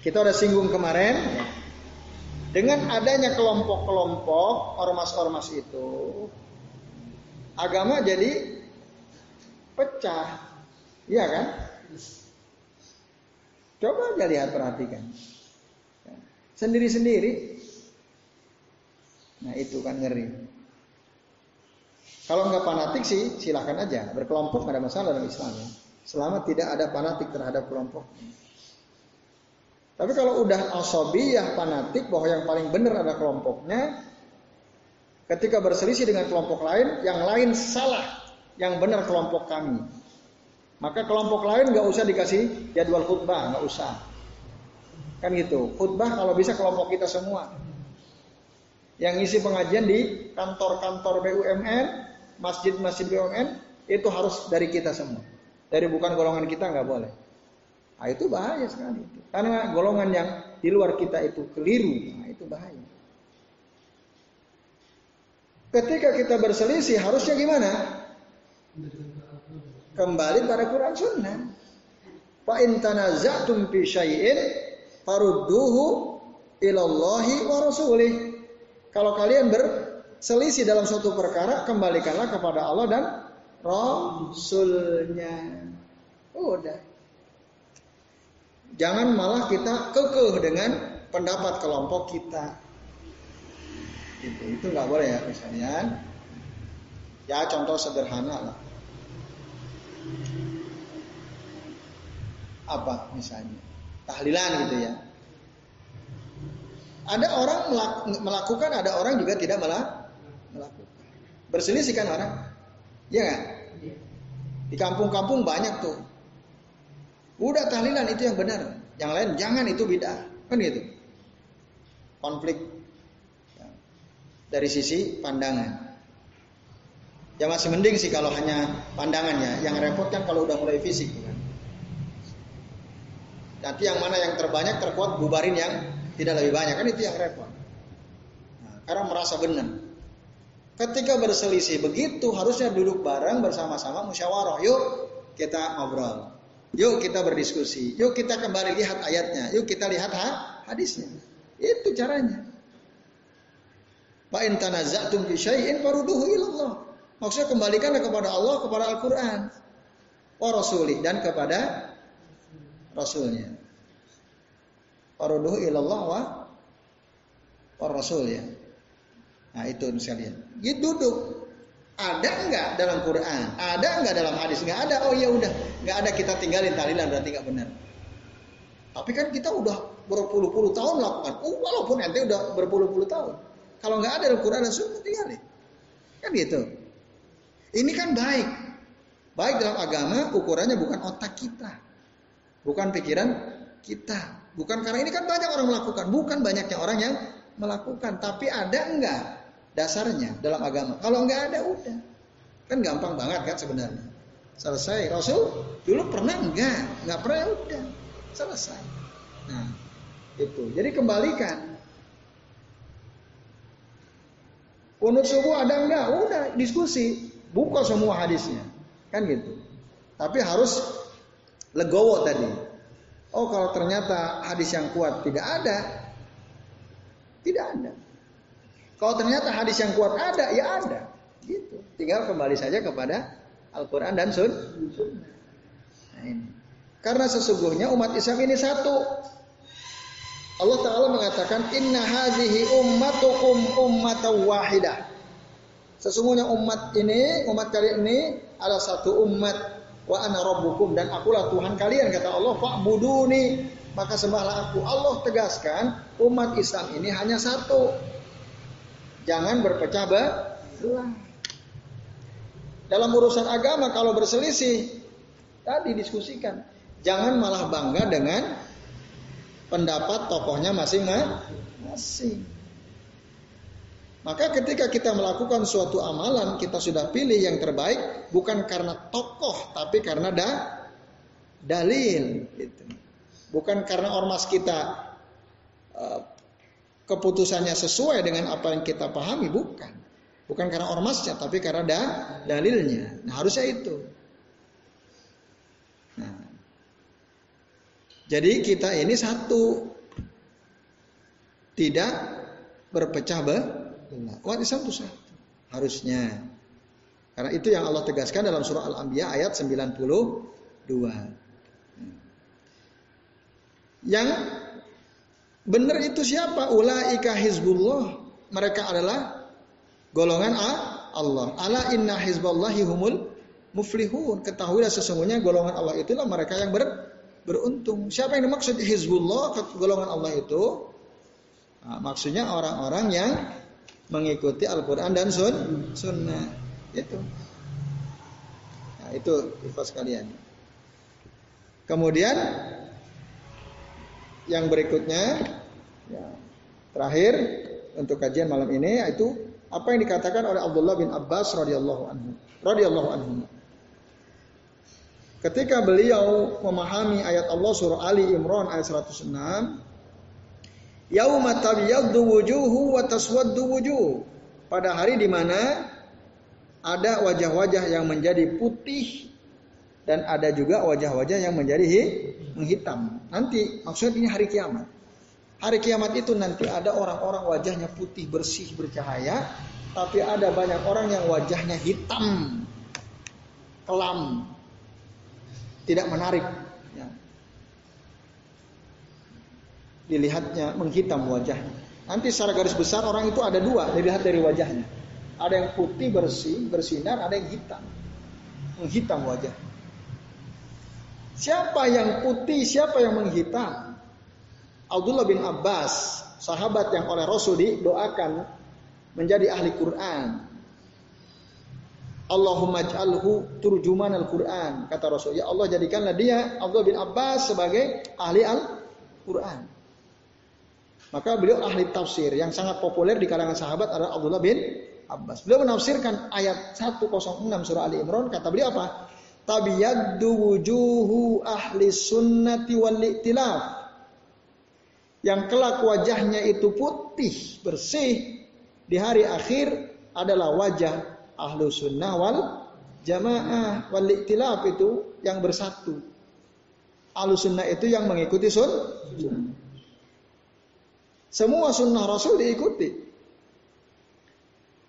Kita udah singgung kemarin dengan adanya kelompok-kelompok ormas-ormas itu, agama jadi pecah. Iya kan? Coba aja lihat perhatikan. Sendiri-sendiri. Nah itu kan ngeri. Kalau nggak fanatik sih silahkan aja. Berkelompok nggak ada masalah dalam Islam ya. Selama tidak ada fanatik terhadap kelompok. Tapi kalau udah asobiyah fanatik bahwa yang paling benar ada kelompoknya, ketika berselisih dengan kelompok lain, yang lain salah, yang benar kelompok kami. Maka kelompok lain nggak usah dikasih jadwal khutbah, nggak usah. Kan gitu. Khutbah kalau bisa kelompok kita semua. Yang ngisi pengajian di kantor-kantor BUMN, masjid-masjid BUMN itu harus dari kita semua. Dari bukan golongan kita nggak boleh. Nah, itu bahaya sekali. Karena golongan yang di luar kita itu keliru, nah, itu bahaya. Ketika kita berselisih harusnya gimana? Kembali pada Quran Sunnah. Fa in fi farudduhu ilallahi wa rasulih. Kalau kalian berselisih dalam suatu perkara, kembalikanlah kepada Allah dan Rasulnya. Udah. Jangan malah kita kekeh dengan pendapat kelompok kita. Itu itu nggak boleh ya misalnya. Ya contoh sederhana lah. Apa misalnya? Tahlilan gitu ya. Ada orang melakukan, ada orang juga tidak melakukan. Berselisih kan orang? Iya kan? Di kampung-kampung banyak tuh. Udah tahlilan itu yang benar. Yang lain jangan itu beda. Kan gitu. Konflik dari sisi pandangan. Ya masih mending sih kalau hanya pandangannya. Yang repot kan kalau udah mulai fisik. Kan? Nanti yang mana yang terbanyak terkuat bubarin yang tidak lebih banyak kan itu yang repot. Nah, karena merasa benar. Ketika berselisih begitu harusnya duduk bareng bersama-sama musyawarah. Yuk kita ngobrol. Yuk kita berdiskusi. Yuk kita kembali lihat ayatnya. Yuk kita lihat ha hadisnya. Itu caranya. Fa in tanaza'tum fi ilallah. Maksudnya kembalikanlah kepada Allah, kepada Al-Qur'an. Wa dan kepada rasulnya. Farudduhu ilallah wa wa rasul ya. Nah itu sekalian. Ya duduk. Ada enggak dalam Quran? Ada enggak dalam hadis? Enggak ada. Oh ya udah, enggak ada kita tinggalin tahlilan berarti enggak benar. Tapi kan kita udah berpuluh-puluh tahun melakukan. Oh, walaupun ente udah berpuluh-puluh tahun. Kalau nggak ada dalam Quran dan Sunnah tinggalin. Kan gitu. Ini kan baik. Baik dalam agama ukurannya bukan otak kita. Bukan pikiran kita. Bukan karena ini kan banyak orang melakukan. Bukan banyaknya orang yang melakukan. Tapi ada enggak dasarnya dalam agama. Kalau enggak ada udah. Kan gampang banget kan sebenarnya. Selesai. Rasul dulu pernah enggak? Enggak pernah udah. Selesai. Nah, itu. Jadi kembalikan Kunut subuh ada enggak? Udah diskusi, buka semua hadisnya. Kan gitu. Tapi harus legowo tadi. Oh kalau ternyata hadis yang kuat tidak ada, tidak ada. Kalau ternyata hadis yang kuat ada, ya ada. Gitu. Tinggal kembali saja kepada Al-Quran dan Sun. Nah, ini. Karena sesungguhnya umat Islam ini satu. Allah Ta'ala mengatakan Inna hazihi ummatukum ummatan wahidah Sesungguhnya umat ini, umat kalian ini adalah satu umat wa ana rabbukum dan akulah Tuhan kalian kata Allah fa'buduni maka sembahlah aku. Allah tegaskan umat Islam ini hanya satu. Jangan berpecah belah. Dalam urusan agama kalau berselisih tadi diskusikan. Jangan malah bangga dengan pendapat tokohnya masing-masing. Maka ketika kita melakukan suatu amalan, kita sudah pilih yang terbaik bukan karena tokoh, tapi karena da dalil. Gitu. Bukan karena ormas kita uh, keputusannya sesuai dengan apa yang kita pahami, bukan. Bukan karena ormasnya, tapi karena da dalilnya. Nah harusnya itu. Nah, jadi kita ini satu, tidak berpecah belah. Umat Islam itu satu, harusnya. Karena itu yang Allah tegaskan dalam surah Al-Anbiya ayat 92. Yang benar itu siapa? Ulaika hizbullah. Mereka adalah golongan A Allah. Ala inna hizballahi humul muflihun. Ketahuilah sesungguhnya golongan Allah itulah mereka yang ber beruntung. Siapa yang dimaksud Hizbullah golongan Allah itu? Nah, maksudnya orang-orang yang mengikuti Al-Quran dan sun, Sunnah itu. Nah, itu ikhlas sekalian. Kemudian yang berikutnya ya, terakhir untuk kajian malam ini yaitu apa yang dikatakan oleh Abdullah bin Abbas radhiyallahu anhu radhiyallahu anhu Ketika beliau memahami ayat Allah surah Ali Imran ayat 106, Yauma tabyaddu wujuhu wa taswaddu wujuh. Pada hari di mana ada wajah-wajah yang menjadi putih dan ada juga wajah-wajah yang menjadi menghitam. Nanti maksudnya ini hari kiamat. Hari kiamat itu nanti ada orang-orang wajahnya putih bersih bercahaya, tapi ada banyak orang yang wajahnya hitam, kelam, tidak menarik. Ya. Dilihatnya menghitam wajahnya. Nanti secara garis besar orang itu ada dua dilihat dari wajahnya. Ada yang putih bersih bersinar, ada yang hitam menghitam wajah. Siapa yang putih, siapa yang menghitam? Abdullah bin Abbas, sahabat yang oleh Rasul didoakan menjadi ahli Quran. Allahumma ij'alhu turjuman Al-Quran. Kata Rasul, ya Allah jadikanlah dia Abdullah bin Abbas sebagai ahli Al-Quran. Maka beliau ahli tafsir yang sangat populer di kalangan sahabat adalah Abdullah bin Abbas. Beliau menafsirkan ayat 106 surah Ali Imran kata beliau apa? Tabiyaddu wujuhu ahli sunnati wal iktilaf. Yang kelak wajahnya itu putih, bersih di hari akhir adalah wajah ahlu sunnah wal jamaah wal iktilaf itu yang bersatu. Ahlu sunnah itu yang mengikuti sun. Semua sunnah Rasul diikuti.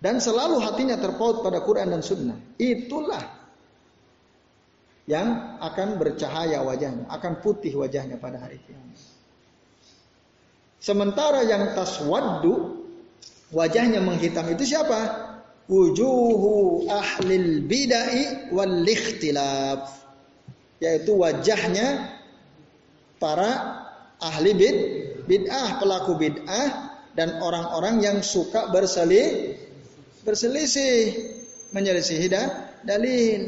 Dan selalu hatinya terpaut pada Quran dan sunnah. Itulah yang akan bercahaya wajahnya, akan putih wajahnya pada hari kiamat. Sementara yang taswaddu wajahnya menghitam itu siapa? wujuhu ahlil bidai wal ikhtilaf yaitu wajahnya para ahli bid bid'ah pelaku bid'ah dan orang-orang yang suka berselisih berselisih menyelisihi dalil.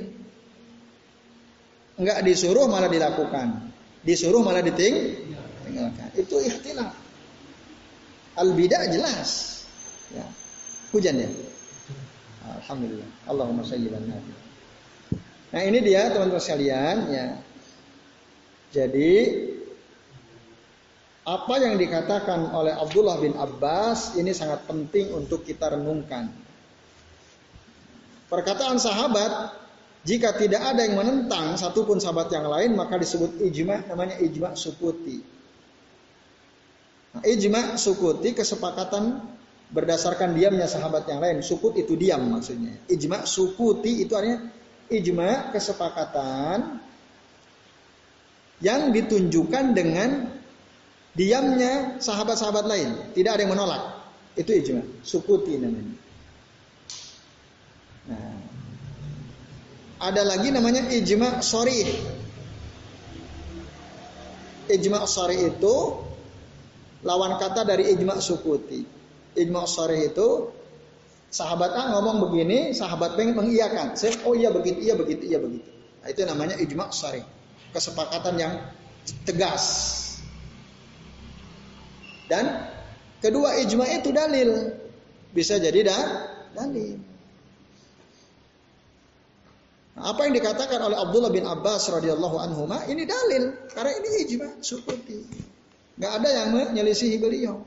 Enggak disuruh malah dilakukan. Disuruh malah ditinggalkan itu ikhtilaf. Al bidah jelas. Ya. Hujan ya Alhamdulillah. Allahumma sayyiban Nah ini dia teman-teman sekalian ya. Jadi apa yang dikatakan oleh Abdullah bin Abbas ini sangat penting untuk kita renungkan. Perkataan sahabat, jika tidak ada yang menentang satupun sahabat yang lain, maka disebut ijma, namanya ijma sukuti. Nah, ijma sukuti kesepakatan berdasarkan diamnya sahabat yang lain. Sukut itu diam maksudnya. Ijma sukuti itu artinya ijma kesepakatan yang ditunjukkan dengan diamnya sahabat-sahabat lain. Tidak ada yang menolak. Itu ijma. Sukuti namanya. Nah, ada lagi namanya ijma sorry. Ijma sorry itu lawan kata dari ijma sukuti ijma sharih itu sahabat A ngomong begini, sahabat B mengiyakan. Saya, oh iya begitu, iya begitu, iya begitu. Nah, itu namanya ijma sharih. Kesepakatan yang tegas. Dan kedua ijma itu dalil. Bisa jadi dah dalil. Nah, apa yang dikatakan oleh Abdullah bin Abbas radhiyallahu anhu ini dalil karena ini ijma sukuti. Gak ada yang menyelisihi beliau.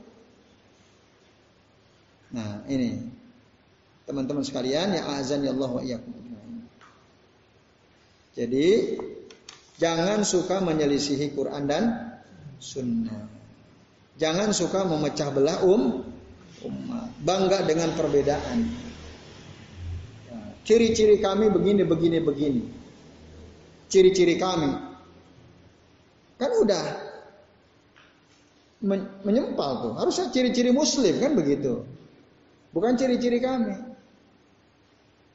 Nah, ini teman-teman sekalian ya azan ya Allah wa iyyakum. Jadi jangan suka menyelisihi Quran dan sunnah. Jangan suka memecah belah um umat. Bangga dengan perbedaan. Ciri-ciri kami begini begini begini. Ciri-ciri kami. Kan udah menyempal tuh. Harusnya ciri-ciri muslim kan begitu. Bukan ciri-ciri kami.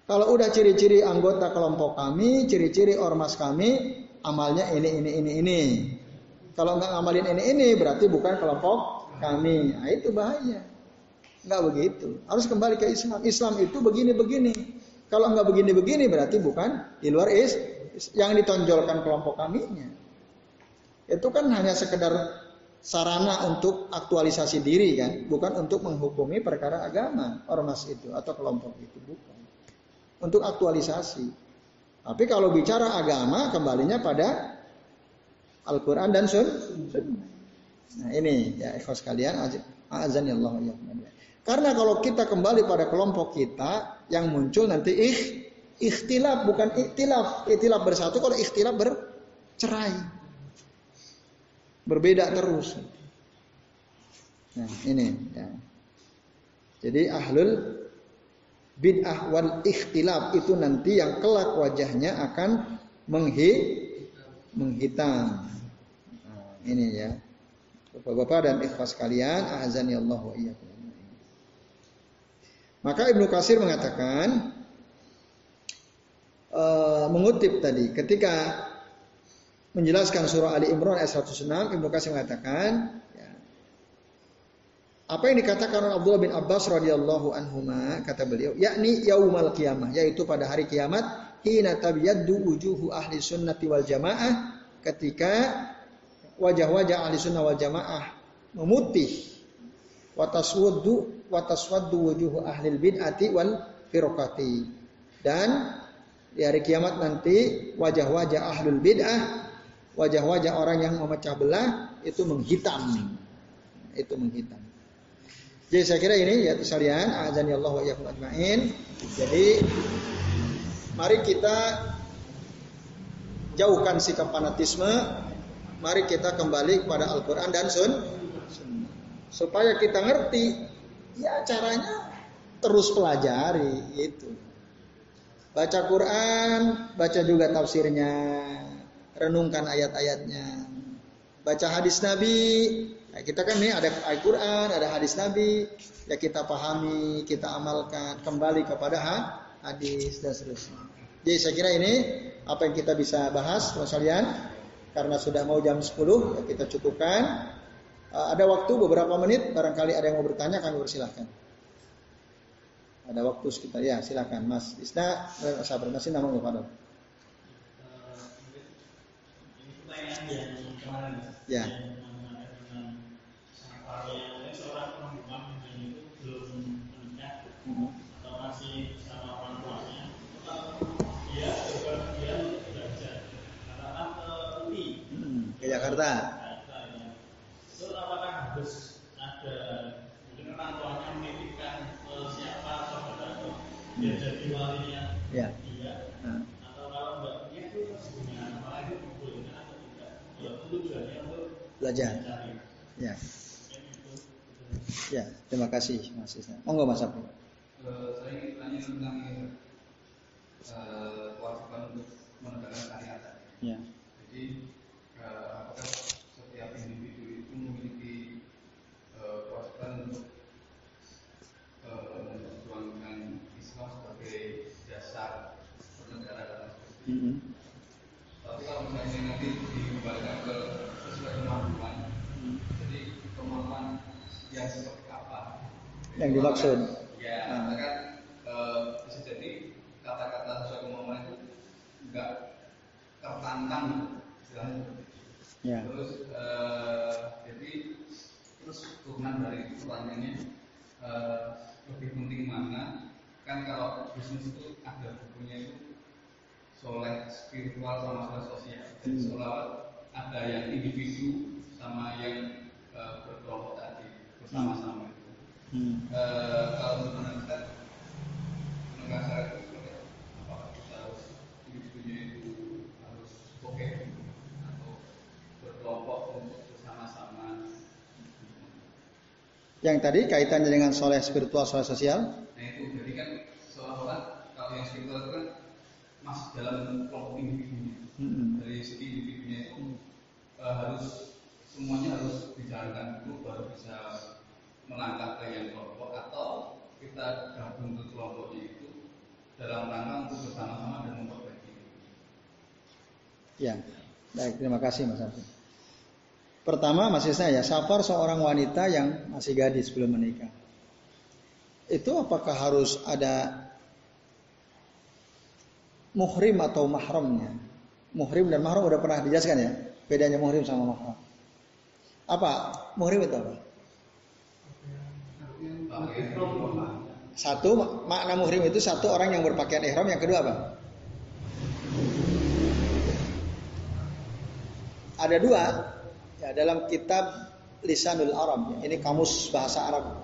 Kalau udah ciri-ciri anggota kelompok kami, ciri-ciri ormas kami, amalnya ini, ini, ini, ini. Kalau nggak ngamalin ini, ini, berarti bukan kelompok kami. Nah, itu bahaya. Nggak begitu. Harus kembali ke Islam. Islam itu begini-begini. Kalau nggak begini-begini, berarti bukan di luar is yang ditonjolkan kelompok kaminya. Itu kan hanya sekedar sarana untuk aktualisasi diri kan, bukan untuk menghukumi perkara agama ormas itu atau kelompok itu bukan. Untuk aktualisasi. Tapi kalau bicara agama kembalinya pada Al-Quran dan Sun. Nah ini ya ikhwas kalian azan ya Allah Karena kalau kita kembali pada kelompok kita yang muncul nanti ih ikhtilaf bukan ikhtilaf. Ikhtilaf bersatu kalau ikhtilaf bercerai. Berbeda terus. Nah, ini ya. Jadi ahlul bid'ah wal ikhtilaf itu nanti yang kelak wajahnya akan menghi menghitam. Nah, ini ya. Bapak-bapak dan ikhwas kalian, azani Allah wa. Maka Ibnu Kasir mengatakan uh, mengutip tadi ketika menjelaskan surah Ali Imran ayat 106 Ibnu Kasir mengatakan ya, apa yang dikatakan oleh Abdullah bin Abbas radhiyallahu anhuma kata beliau yakni yaumal kiamah yaitu pada hari kiamat hina tabyaddu wujuhu ahli sunnati wal jamaah ketika wajah-wajah ahli sunnah wal jamaah memutih wataswaddu wataswaddu wujuhu ahli bid'ati wal firqati dan di hari kiamat nanti wajah-wajah ahlul bid'ah wajah-wajah orang yang memecah belah itu menghitam. Itu menghitam. Jadi saya kira ini ya sekalian, azan ya Allah wa ajmain. Jadi mari kita jauhkan sikap fanatisme, mari kita kembali kepada Al-Qur'an dan Sun supaya kita ngerti ya caranya terus pelajari itu. Baca Quran, baca juga tafsirnya, renungkan ayat-ayatnya. Baca hadis Nabi, nah, kita kan nih ada Al-Quran, ada hadis Nabi, ya kita pahami, kita amalkan, kembali kepada hadis dan seterusnya. Jadi saya kira ini apa yang kita bisa bahas, sekalian, karena sudah mau jam 10, ya kita cukupkan. Uh, ada waktu beberapa menit, barangkali ada yang mau bertanya, kami persilahkan. Ada waktu sekitar, ya silakan Mas Isna, sabar, masih nama yang kemarin ya. Jakarta itu apakah harus ada mungkin orang tuanya menitipkan ke siapa atau dia jadi walinya ya. dia atau kalau enggak itu sebenarnya apa itu belajar. Ya. Ya, terima kasih Mas Isna. Monggo Mas Abdul. Uh, saya ingin tanya tentang uh, kewajiban untuk menegakkan syariat. Ya. Jadi apakah setiap individu itu memiliki untuk uh, memperjuangkan Islam sebagai dasar bernegara dan sebagainya. Mm -hmm. Tapi kalau misalnya nanti dikembalikan ke sesuai kemampuan, hmm. jadi kemampuan yang seperti apa? Yang dimaksud? Ya, hmm. kan e, bisa jadi kata-kata sesuai kemampuan itu enggak tertantang, istilahnya seperti itu. Ya. Terus e, jadi terus turunan dari itu pertanyaannya e, lebih penting mana? Kan kalau bisnis itu ada bukunya itu soleh spiritual sama soleh sosial. Jadi hmm. ada yang individu sama yang uh, berkelompok tadi bersama-sama itu. Hmm. Uh, kalau menurut kita menengah syarat itu seperti apakah kita harus individunya itu harus oke atau berkelompok untuk bersama-sama? Yang tadi kaitannya dengan soleh spiritual, soleh sosial? Nah itu jadi kan seolah-olah kalau yang spiritual itu kan masuk dalam kelompok individunya. Hmm. Dari segi individunya itu hmm. uh, harus semuanya harus dijalankan dulu baru bisa melangkah ke yang kelompok atau kita gabung ke kelompoknya itu dalam rangka untuk bersama-sama dan memperbaiki. Ya, baik terima kasih Mas Abdul. Pertama masih saya safar seorang wanita yang masih gadis belum menikah. Itu apakah harus ada muhrim atau mahramnya. Muhrim dan mahram udah pernah dijelaskan ya. Bedanya muhrim sama mahram. Apa? Muhrim itu apa? Satu makna muhrim itu satu orang yang berpakaian ihram, yang kedua apa? Ada dua dalam kitab Lisanul Arab. Ini kamus bahasa Arab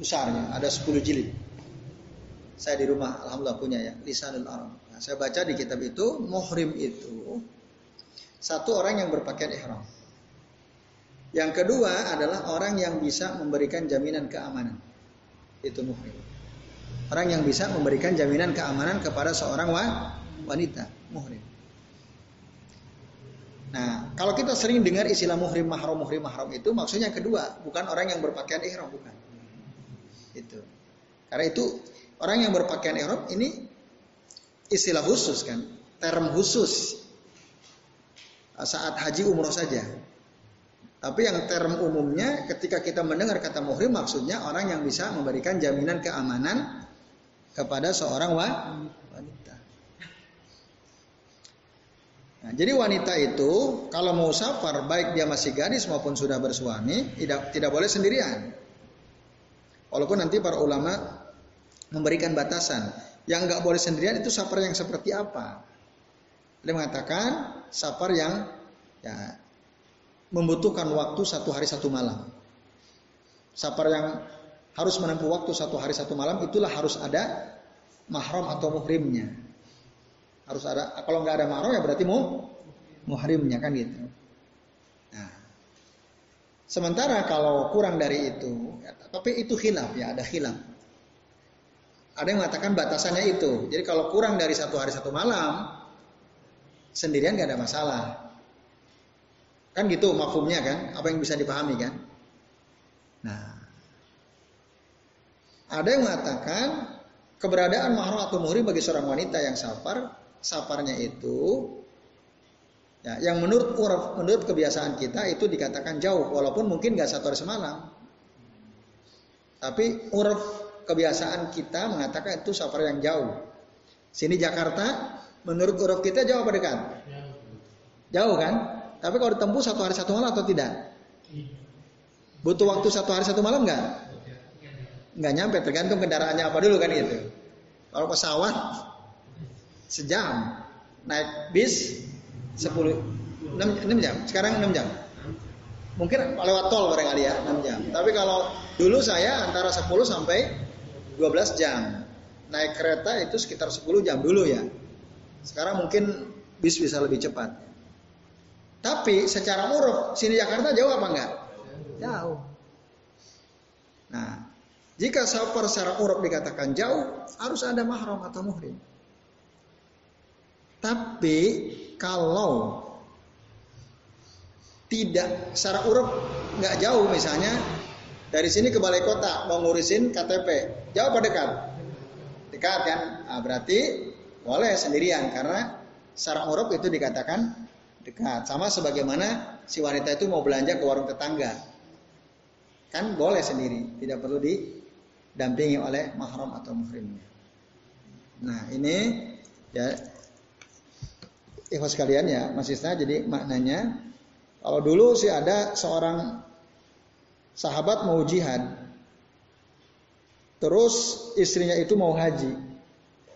besarnya, ada 10 jilid. Saya di rumah alhamdulillah punya ya, Lisanul Arab. Nah, saya baca di kitab itu muhrim itu satu orang yang berpakaian ihram. Yang kedua adalah orang yang bisa memberikan jaminan keamanan. Itu muhrim. Orang yang bisa memberikan jaminan keamanan kepada seorang wanita, muhrim. Nah, kalau kita sering dengar istilah muhrim mahram muhrim mahram itu maksudnya kedua, bukan orang yang berpakaian ihram, bukan. Itu. Karena itu orang yang berpakaian ihram ini istilah khusus kan, term khusus saat haji umroh saja. Tapi yang term umumnya ketika kita mendengar kata muhrim maksudnya orang yang bisa memberikan jaminan keamanan kepada seorang wanita. Nah, jadi wanita itu kalau mau safar baik dia masih gadis maupun sudah bersuami tidak tidak boleh sendirian. Walaupun nanti para ulama memberikan batasan yang nggak boleh sendirian itu safar yang seperti apa? Dia mengatakan safar yang ya membutuhkan waktu satu hari satu malam. Safar yang harus menempuh waktu satu hari satu malam itulah harus ada mahram atau muhrimnya. Harus ada kalau nggak ada mahram ya berarti mu muhrimnya kan gitu. Nah, sementara kalau kurang dari itu, ya, tapi itu khilaf ya ada khilaf. Ada yang mengatakan batasannya itu. Jadi kalau kurang dari satu hari satu malam, sendirian gak ada masalah. Kan gitu maksudnya kan, apa yang bisa dipahami kan? Nah, ada yang mengatakan keberadaan mahram atau muhrim bagi seorang wanita yang safar, safarnya itu ya, yang menurut uraf, menurut kebiasaan kita itu dikatakan jauh, walaupun mungkin gak satu hari semalam. Tapi uraf kebiasaan kita mengatakan itu safar yang jauh. Sini Jakarta, menurut uraf kita jauh apa dekat? Jauh kan? Tapi kalau ditempuh satu hari satu malam atau tidak? Butuh waktu satu hari satu malam nggak? Nggak nyampe, tergantung kendaraannya apa dulu kan gitu. Kalau pesawat sejam, naik bis 10 6, 6 jam. Sekarang 6 jam. Mungkin lewat tol barangkali ya 6 jam. Tapi kalau dulu saya antara 10 sampai 12 jam. Naik kereta itu sekitar 10 jam dulu ya. Sekarang mungkin bis bisa lebih cepat. Tapi secara uruf sini Jakarta jauh apa enggak? Jauh. Nah, jika safar secara uruf dikatakan jauh, harus ada mahram atau muhrim. Tapi kalau tidak secara uruf nggak jauh misalnya dari sini ke balai kota mau ngurusin KTP jauh apa dekat dekat kan nah, berarti boleh sendirian karena secara uruf itu dikatakan dekat. Sama sebagaimana si wanita itu mau belanja ke warung tetangga. Kan boleh sendiri, tidak perlu didampingi oleh mahram atau muhrimnya. Nah, ini ya ikhwas sekalian ya, masih jadi maknanya kalau dulu sih ada seorang sahabat mau jihad. Terus istrinya itu mau haji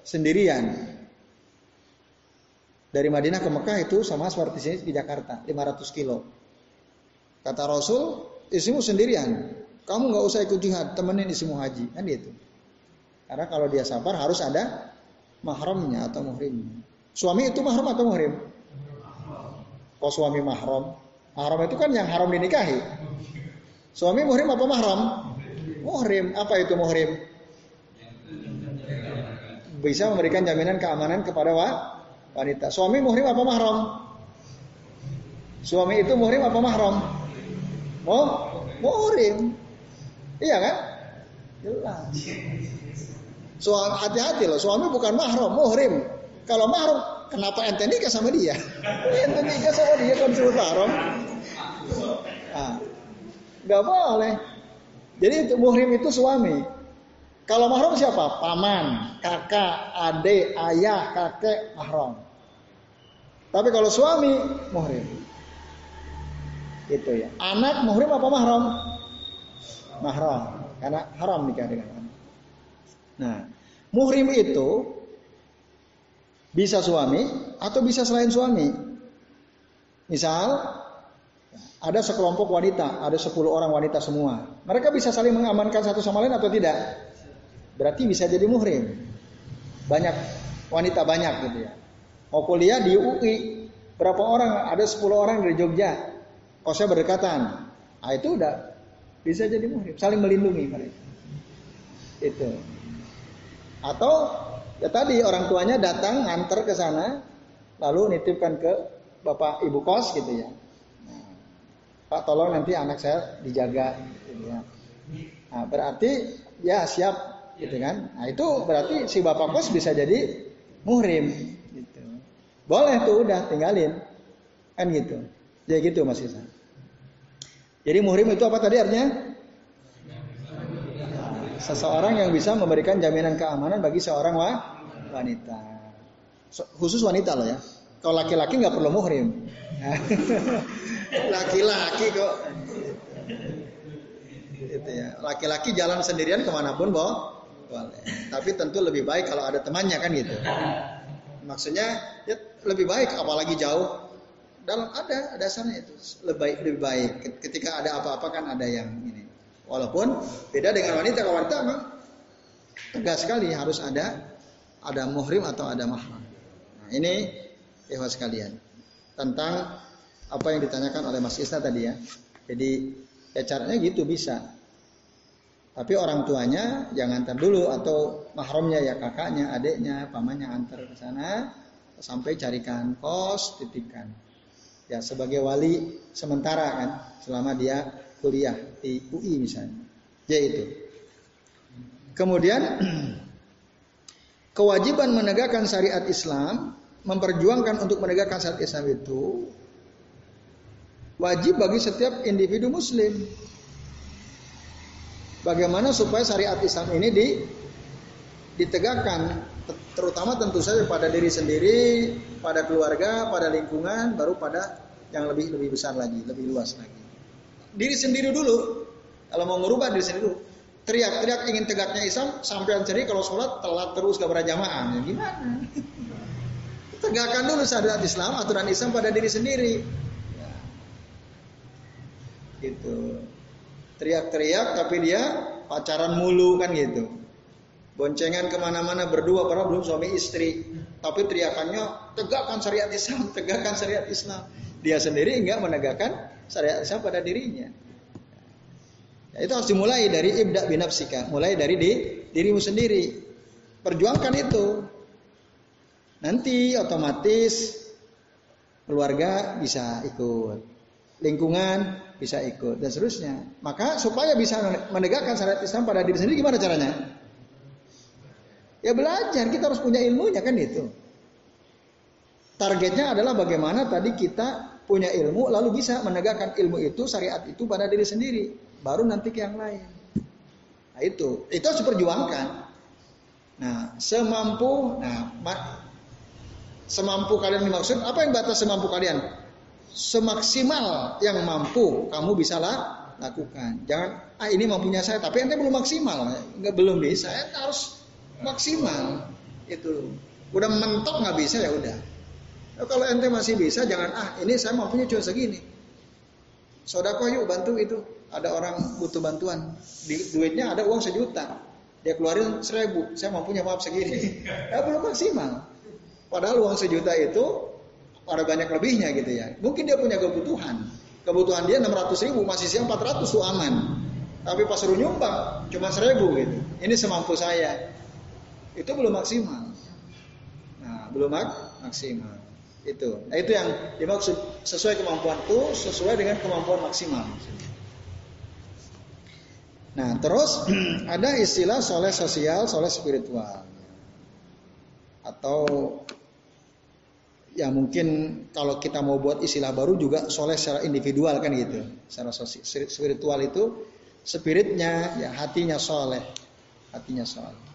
sendirian. Dari Madinah ke Mekah itu sama seperti sini di Jakarta, 500 kilo. Kata Rasul, isimu sendirian. Kamu nggak usah ikut jihad, temenin isimu haji. Kan gitu. Karena kalau dia safar harus ada mahramnya atau muhrimnya. Suami itu mahram atau muhrim? Kok suami mahram? Mahram itu kan yang haram dinikahi. Suami muhrim apa mahram? Muhrim. Apa itu muhrim? Bisa memberikan jaminan keamanan kepada wa wanita. Suami muhrim apa mahram? Suami itu muhrim apa mahram? Oh, muhrim. Iya kan? Jelas. Hati-hati loh, suami bukan mahram, muhrim. Kalau mahram, kenapa ente nikah sama dia? ente nikah sama dia kan disebut mahram. Nah, gak boleh. Jadi muhrim itu suami. Kalau mahram siapa? Paman, kakak, adik, ayah, kakek, mahram. Tapi kalau suami muhrim. Itu ya. Anak muhrim apa mahram? Mahram. Karena haram nikah dengan anak. Nah, muhrim itu bisa suami atau bisa selain suami. Misal ada sekelompok wanita, ada 10 orang wanita semua. Mereka bisa saling mengamankan satu sama lain atau tidak? Berarti bisa jadi muhrim. Banyak wanita banyak gitu ya. Mau kuliah di UI, berapa orang? Ada 10 orang dari Jogja. Kosnya berdekatan. Nah, itu udah bisa jadi muhrim, saling melindungi mereka. Itu. Atau ya tadi orang tuanya datang nganter ke sana, lalu nitipkan ke bapak ibu kos gitu ya. Nah, Pak tolong nanti anak saya dijaga. Gitu ya. Nah, berarti ya siap gitu kan. Nah itu berarti si bapak kos bisa jadi muhrim. Gitu. Boleh tuh udah tinggalin kan gitu. Jadi gitu Mas Isa. Jadi muhrim itu apa tadi artinya? Seseorang yang bisa memberikan jaminan keamanan bagi seorang wanita. Khusus wanita loh ya. Kalau laki-laki nggak perlu muhrim. Laki-laki kok. Itu ya. Laki-laki jalan sendirian ke mana pun boh boleh. Tapi tentu lebih baik kalau ada temannya kan gitu. Maksudnya ya lebih baik apalagi jauh. Dalam ada dasarnya itu lebih baik lebih baik. Ketika ada apa-apa kan ada yang. Walaupun beda dengan wanita kalau wanita memang tegas sekali harus ada ada muhrim atau ada mahram. Nah, ini ikhwas sekalian tentang apa yang ditanyakan oleh Mas Isna tadi ya. Jadi ya caranya gitu bisa. Tapi orang tuanya jangan antar dulu atau mahramnya ya kakaknya, adiknya, pamannya antar ke sana sampai carikan kos, titipkan. Ya sebagai wali sementara kan selama dia kuliah di UI misalnya. Ya itu. Kemudian kewajiban menegakkan syariat Islam, memperjuangkan untuk menegakkan syariat Islam itu wajib bagi setiap individu muslim. Bagaimana supaya syariat Islam ini di, ditegakkan terutama tentu saja pada diri sendiri, pada keluarga, pada lingkungan, baru pada yang lebih lebih besar lagi, lebih luas lagi. Diri sendiri dulu. Kalau mau merubah diri sendiri dulu. Teriak-teriak ingin tegaknya Islam, sampai ceri kalau sholat telat terus gak berjamaah. Ya, gimana? Tegakkan dulu syariat Islam, aturan Islam pada diri sendiri. Ya. Gitu teriak-teriak tapi dia pacaran mulu kan gitu. Boncengan ke mana-mana berdua padahal belum suami istri. Tapi teriakannya tegakkan syariat Islam, tegakkan syariat Islam. Dia sendiri enggak menegakkan syariat pada dirinya. Ya, itu harus dimulai dari ibda binafsika, mulai dari di, dirimu sendiri. Perjuangkan itu. Nanti otomatis keluarga bisa ikut. Lingkungan bisa ikut dan seterusnya. Maka supaya bisa menegakkan syariat Islam pada diri sendiri gimana caranya? Ya belajar, kita harus punya ilmunya kan itu. Targetnya adalah bagaimana tadi kita punya ilmu lalu bisa menegakkan ilmu itu syariat itu pada diri sendiri, baru nanti ke yang lain. Nah itu, itu harus diperjuangkan. Nah semampu, nah semampu kalian dimaksud apa yang batas semampu kalian? semaksimal yang mampu kamu bisa lakukan. Jangan ah ini mampunya saya tapi ente belum maksimal, nggak belum bisa, ente harus maksimal itu. Udah mentok nggak bisa ya udah. Nah, kalau ente masih bisa jangan ah ini saya mampunya cuma segini. Sodako yuk bantu itu. Ada orang butuh bantuan. Di, duitnya ada uang sejuta. Dia keluarin seribu. Saya mampunya maaf segini. Ya belum maksimal. Padahal uang sejuta itu ada banyak lebihnya gitu ya. Mungkin dia punya kebutuhan. Kebutuhan dia 600 ribu, masih siang 400 tuh aman. Tapi pas suruh nyumbang cuma 1000 gitu. Ini semampu saya. Itu belum maksimal. Nah, belum mak maksimal. Itu. Nah, itu yang dimaksud sesuai kemampuanku, sesuai dengan kemampuan maksimal. Nah, terus ada istilah soleh sosial, soleh spiritual. Atau ya mungkin kalau kita mau buat istilah baru juga soleh secara individual kan gitu. Secara sosial, spiritual itu spiritnya, ya hatinya soleh, hatinya soleh.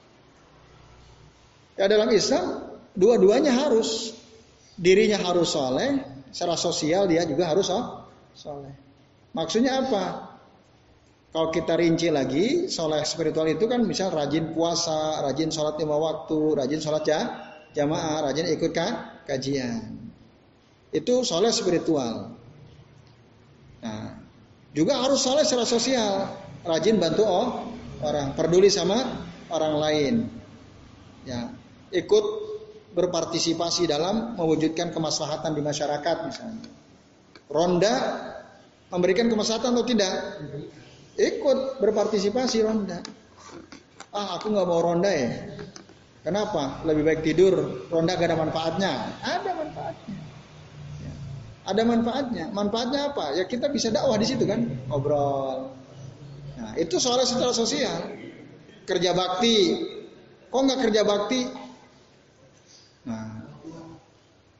Ya dalam Islam dua-duanya harus dirinya harus soleh, secara sosial dia juga harus soleh. Maksudnya apa? Kalau kita rinci lagi, soleh spiritual itu kan misal rajin puasa, rajin sholat lima waktu, rajin sholat ya, jamaah, rajin ikut kajian. Itu soleh spiritual. Nah, juga harus soleh secara sosial, rajin bantu oh, orang, peduli sama orang lain. Ya, ikut berpartisipasi dalam mewujudkan kemaslahatan di masyarakat misalnya. Ronda memberikan kemaslahatan atau tidak? ikut berpartisipasi ronda. Ah, aku nggak mau ronda ya. Kenapa? Lebih baik tidur. Ronda gak ada manfaatnya. Ada manfaatnya. Ya. Ada manfaatnya. Manfaatnya apa? Ya kita bisa dakwah di situ kan, ngobrol. Nah, itu soalnya secara sosial. Kerja bakti. Kok nggak kerja bakti?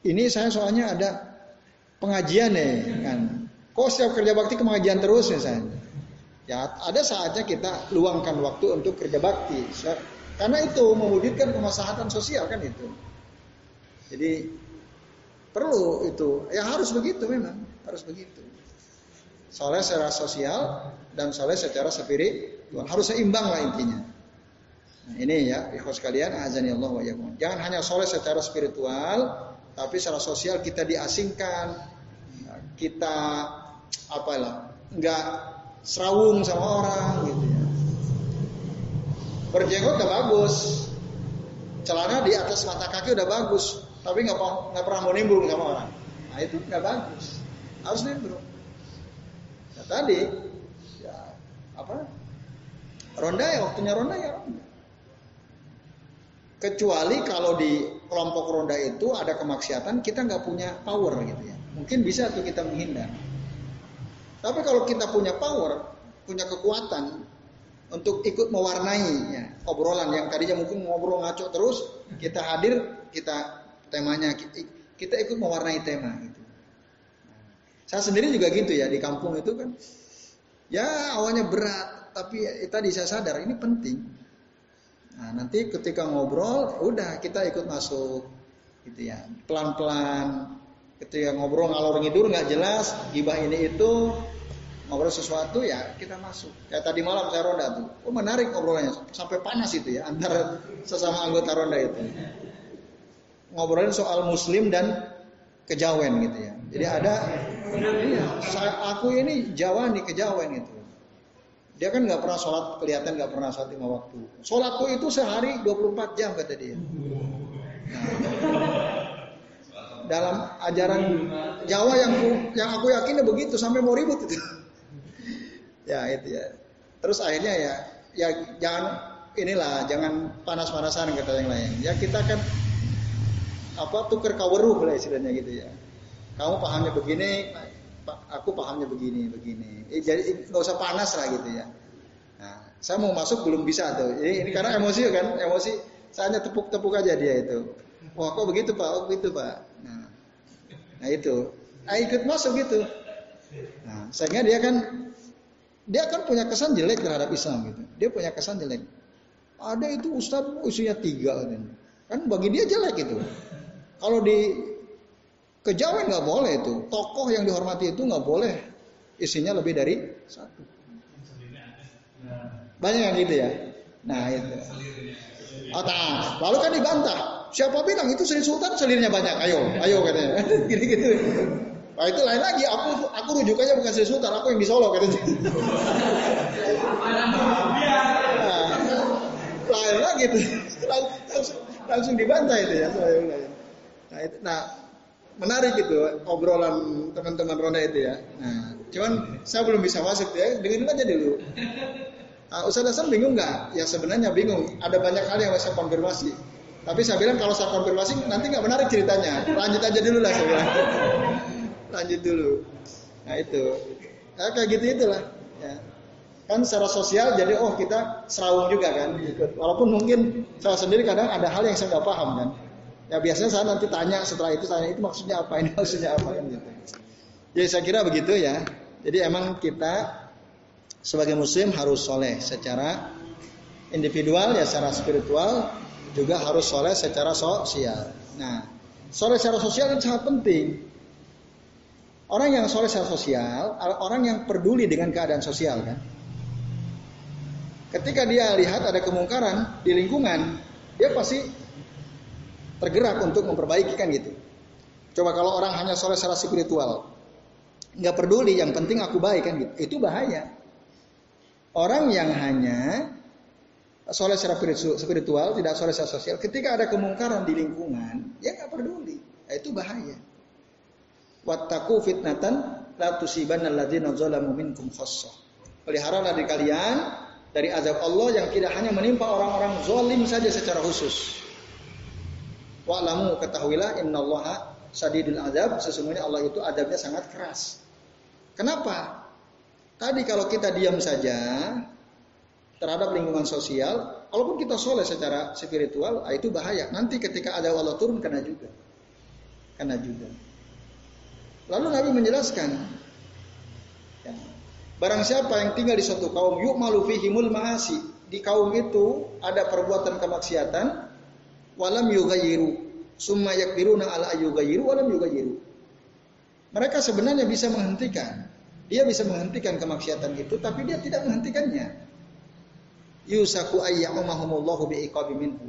Ini saya soalnya ada pengajian nih kan. Kok setiap kerja bakti ke pengajian terus misalnya? Ya, ada saatnya kita luangkan waktu untuk kerja bakti. Karena itu mewujudkan kemaslahatan sosial kan itu. Jadi perlu itu. Ya harus begitu memang, harus begitu. Soleh secara sosial dan soleh secara spiritual harus seimbang lah intinya. Nah, ini ya, ikhwas kalian, azani Allah wa. Jangan hanya soleh secara spiritual, tapi secara sosial kita diasingkan, kita apalah, enggak serawung sama orang gitu ya. Berjenggot udah bagus, celana di atas mata kaki udah bagus, tapi nggak nggak pernah mau nimbrung sama orang. Nah itu nggak bagus, harus nimbrung. Nah, tadi ya apa? Ronda ya waktunya ronda ya ronda. Kecuali kalau di kelompok ronda itu ada kemaksiatan, kita nggak punya power gitu ya. Mungkin bisa tuh kita menghindar. Tapi kalau kita punya power, punya kekuatan untuk ikut mewarnai ya, obrolan yang tadinya mungkin ngobrol ngaco terus, kita hadir, kita temanya kita ikut mewarnai tema gitu. Saya sendiri juga gitu ya di kampung itu kan. Ya awalnya berat, tapi ya, tadi saya sadar ini penting. Nah, nanti ketika ngobrol, udah kita ikut masuk gitu ya. Pelan-pelan ketika ngobrol ngalor ngidur nggak jelas, gibah ini itu, ngobrol sesuatu ya kita masuk. Kayak tadi malam saya ronda tuh, oh menarik ngobrolnya sampai panas itu ya antara sesama anggota ronda itu. Ngobrolin soal muslim dan kejawen gitu ya. Jadi ada, iya, saya, aku ini Jawa nih kejawen gitu. Dia kan nggak pernah sholat, kelihatan nggak pernah sholat lima waktu. Sholatku itu sehari 24 jam kata dia. Nah, dalam ajaran Jawa yang yang aku yakin begitu sampai mau ribut itu. Ya itu ya. Terus akhirnya ya ya jangan inilah jangan panas-panasan kata yang lain. Ya kita kan apa tuker kaweruh lah istilahnya gitu ya. Kamu pahamnya begini aku pahamnya begini begini. Eh, jadi nggak usah panas lah gitu ya. Nah saya mau masuk belum bisa tuh. Ini, ini karena emosi kan emosi. Saya hanya tepuk-tepuk aja dia itu. Wah kok begitu pak? Oh begitu pak. Nah, nah itu. Nah, ikut masuk gitu. Nah sehingga dia kan dia kan punya kesan jelek terhadap Islam gitu. Dia punya kesan jelek. Ada itu ustadz usia tiga. Kan bagi dia jelek itu. Kalau di kejawen nggak boleh itu. Tokoh yang dihormati itu nggak boleh isinya lebih dari satu. Banyak yang gitu ya. Nah itu. Oh, nah, lalu kan dibantah. Siapa bilang itu Sri Sultan selirnya banyak? Ayo, ayo katanya. Gini-gitu. Nah itu lain lagi, aku aku rujukannya bukan Sri Sultan, aku yang di Solo katanya. nah, lain lagi tuh, langsung, langsung dibantah itu ya. Nah, itu, nah menarik itu obrolan teman-teman Ronda itu ya. Nah, cuman saya belum bisa masuk ya, dengerin aja dulu. Nah, Ustaz Hasan bingung nggak? Ya sebenarnya bingung. Ada banyak hal yang saya konfirmasi. Tapi saya bilang kalau saya konfirmasi nanti nggak menarik ceritanya. Lanjut aja dulu lah saya bilang lanjut dulu. Nah itu, nah, kayak gitu itulah. Ya. Kan secara sosial jadi oh kita serawung juga kan. Walaupun mungkin saya sendiri kadang ada hal yang saya nggak paham kan. Ya biasanya saya nanti tanya setelah itu tanya itu maksudnya apa ini maksudnya apa kan gitu. Jadi saya kira begitu ya. Jadi emang kita sebagai muslim harus soleh secara individual ya secara spiritual juga harus soleh secara sosial. Nah, soleh secara sosial itu sangat penting. Orang yang soleh secara sosial, orang yang peduli dengan keadaan sosial kan. Ketika dia lihat ada kemungkaran di lingkungan, dia pasti tergerak untuk memperbaiki kan gitu. Coba kalau orang hanya soleh secara spiritual, nggak peduli, yang penting aku baik kan gitu, itu bahaya. Orang yang hanya soleh secara spiritual, tidak soleh secara sosial, ketika ada kemungkaran di lingkungan, ya nggak peduli, nah, itu bahaya. Wattaku fitnatan la tusibanna alladziina zalamu minkum khassah. Peliharalah di kalian dari azab Allah yang tidak hanya menimpa orang-orang zalim saja secara khusus. Wa'lamu ketahuilah innallaha sadidul azab, sesungguhnya Allah itu adabnya sangat keras. Kenapa? Tadi kalau kita diam saja, terhadap lingkungan sosial, walaupun kita soleh secara spiritual, ah, itu bahaya. Nanti ketika ada Allah turun kena juga, kena juga. Lalu Nabi menjelaskan, ya, barang siapa yang tinggal di suatu kaum, yuk malu fihimul maasi, di kaum itu ada perbuatan kemaksiatan, walam yugayiru, summa yakbiruna ala yugayiru, walam yugayiru. Mereka sebenarnya bisa menghentikan, dia bisa menghentikan kemaksiatan itu, tapi dia tidak menghentikannya yusaku ayyamahumullahu biiqabi minhu.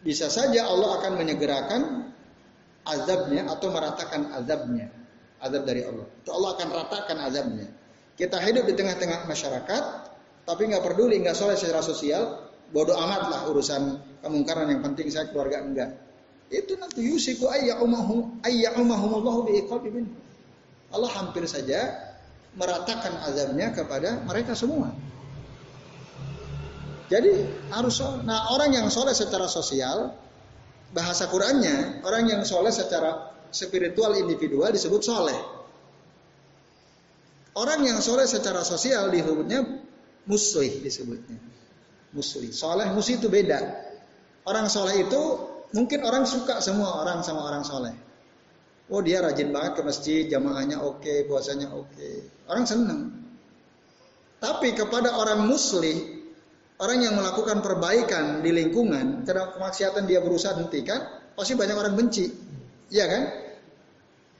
Bisa saja Allah akan menyegerakan azabnya atau meratakan azabnya. Azab dari Allah. Itu Allah akan ratakan azabnya. Kita hidup di tengah-tengah masyarakat, tapi nggak peduli, nggak soleh secara sosial, bodoh amat lah urusan kemungkaran yang penting saya keluarga enggak. Itu nanti yusiku ayyamahumullahu biiqabi minhu. Allah hampir saja meratakan azabnya kepada mereka semua. Jadi harus nah orang yang soleh secara sosial bahasa Qurannya orang yang soleh secara spiritual individual disebut soleh. Orang yang soleh secara sosial disebutnya musuh disebutnya. Musuh. Soleh musuh itu beda. Orang soleh itu mungkin orang suka semua orang sama orang soleh. Oh dia rajin banget ke masjid, jamaahnya oke, okay, puasanya oke. Okay. Orang senang. Tapi kepada orang muslim, orang yang melakukan perbaikan di lingkungan, karena kemaksiatan dia berusaha hentikan, pasti banyak orang benci. Iya kan?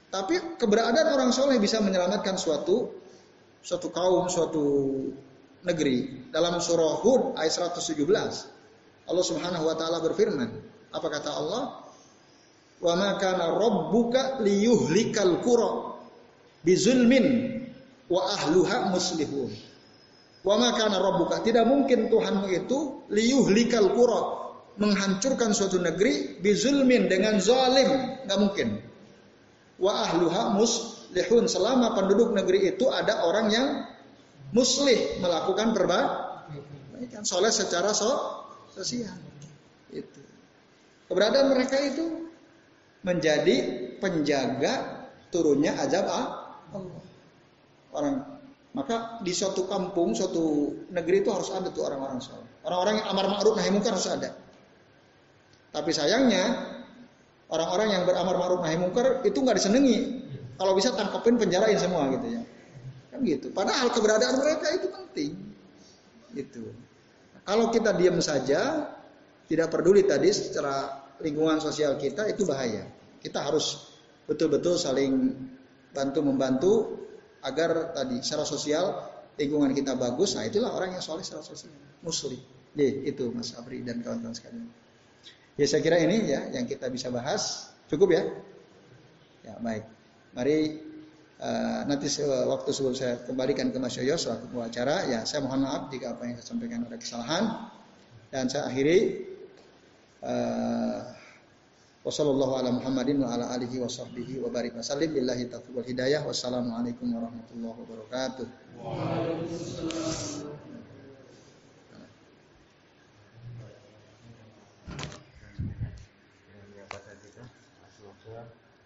Tapi keberadaan orang soleh bisa menyelamatkan suatu suatu kaum, suatu negeri. Dalam surah Hud ayat 117, Allah Subhanahu wa taala berfirman, apa kata Allah? Wa ma kana rabbuka liyuhlikal qura bizulmin wa ahluha muslihun. Wa ma kana rabbuka tidak mungkin Tuhanmu itu liyuhlikal qura menghancurkan suatu negeri bizulmin dengan zalim, nggak mungkin. Wa ahluha muslihun selama penduduk negeri itu ada orang yang muslih melakukan perbaikan soleh secara so, sosial. Itu. Keberadaan mereka itu menjadi penjaga turunnya azab Allah. Orang maka di suatu kampung, suatu negeri itu harus ada tuh orang-orang soleh. Orang-orang yang amar ma'ruf nahi munkar harus ada. Tapi sayangnya orang-orang yang beramar ma'ruf nahi munkar itu nggak disenangi. Kalau bisa tangkapin penjarain semua gitu ya. Kan gitu. Padahal keberadaan mereka itu penting. Gitu. Kalau kita diam saja, tidak peduli tadi secara lingkungan sosial kita itu bahaya. Kita harus betul-betul saling bantu membantu agar tadi secara sosial lingkungan kita bagus. Nah itulah orang yang soleh secara sosial, muslim. Jadi itu Mas Abri dan kawan-kawan sekalian. Ya saya kira ini ya yang kita bisa bahas. Cukup ya? Ya baik. Mari uh, nanti waktu sebelum saya kembalikan ke Mas Yoyo selaku acara ya saya mohon maaf jika apa yang saya sampaikan ada kesalahan dan saya akhiri Uh, Wassalamualaikum warahmatullahi wabarakatuh. Waalaikumsalam.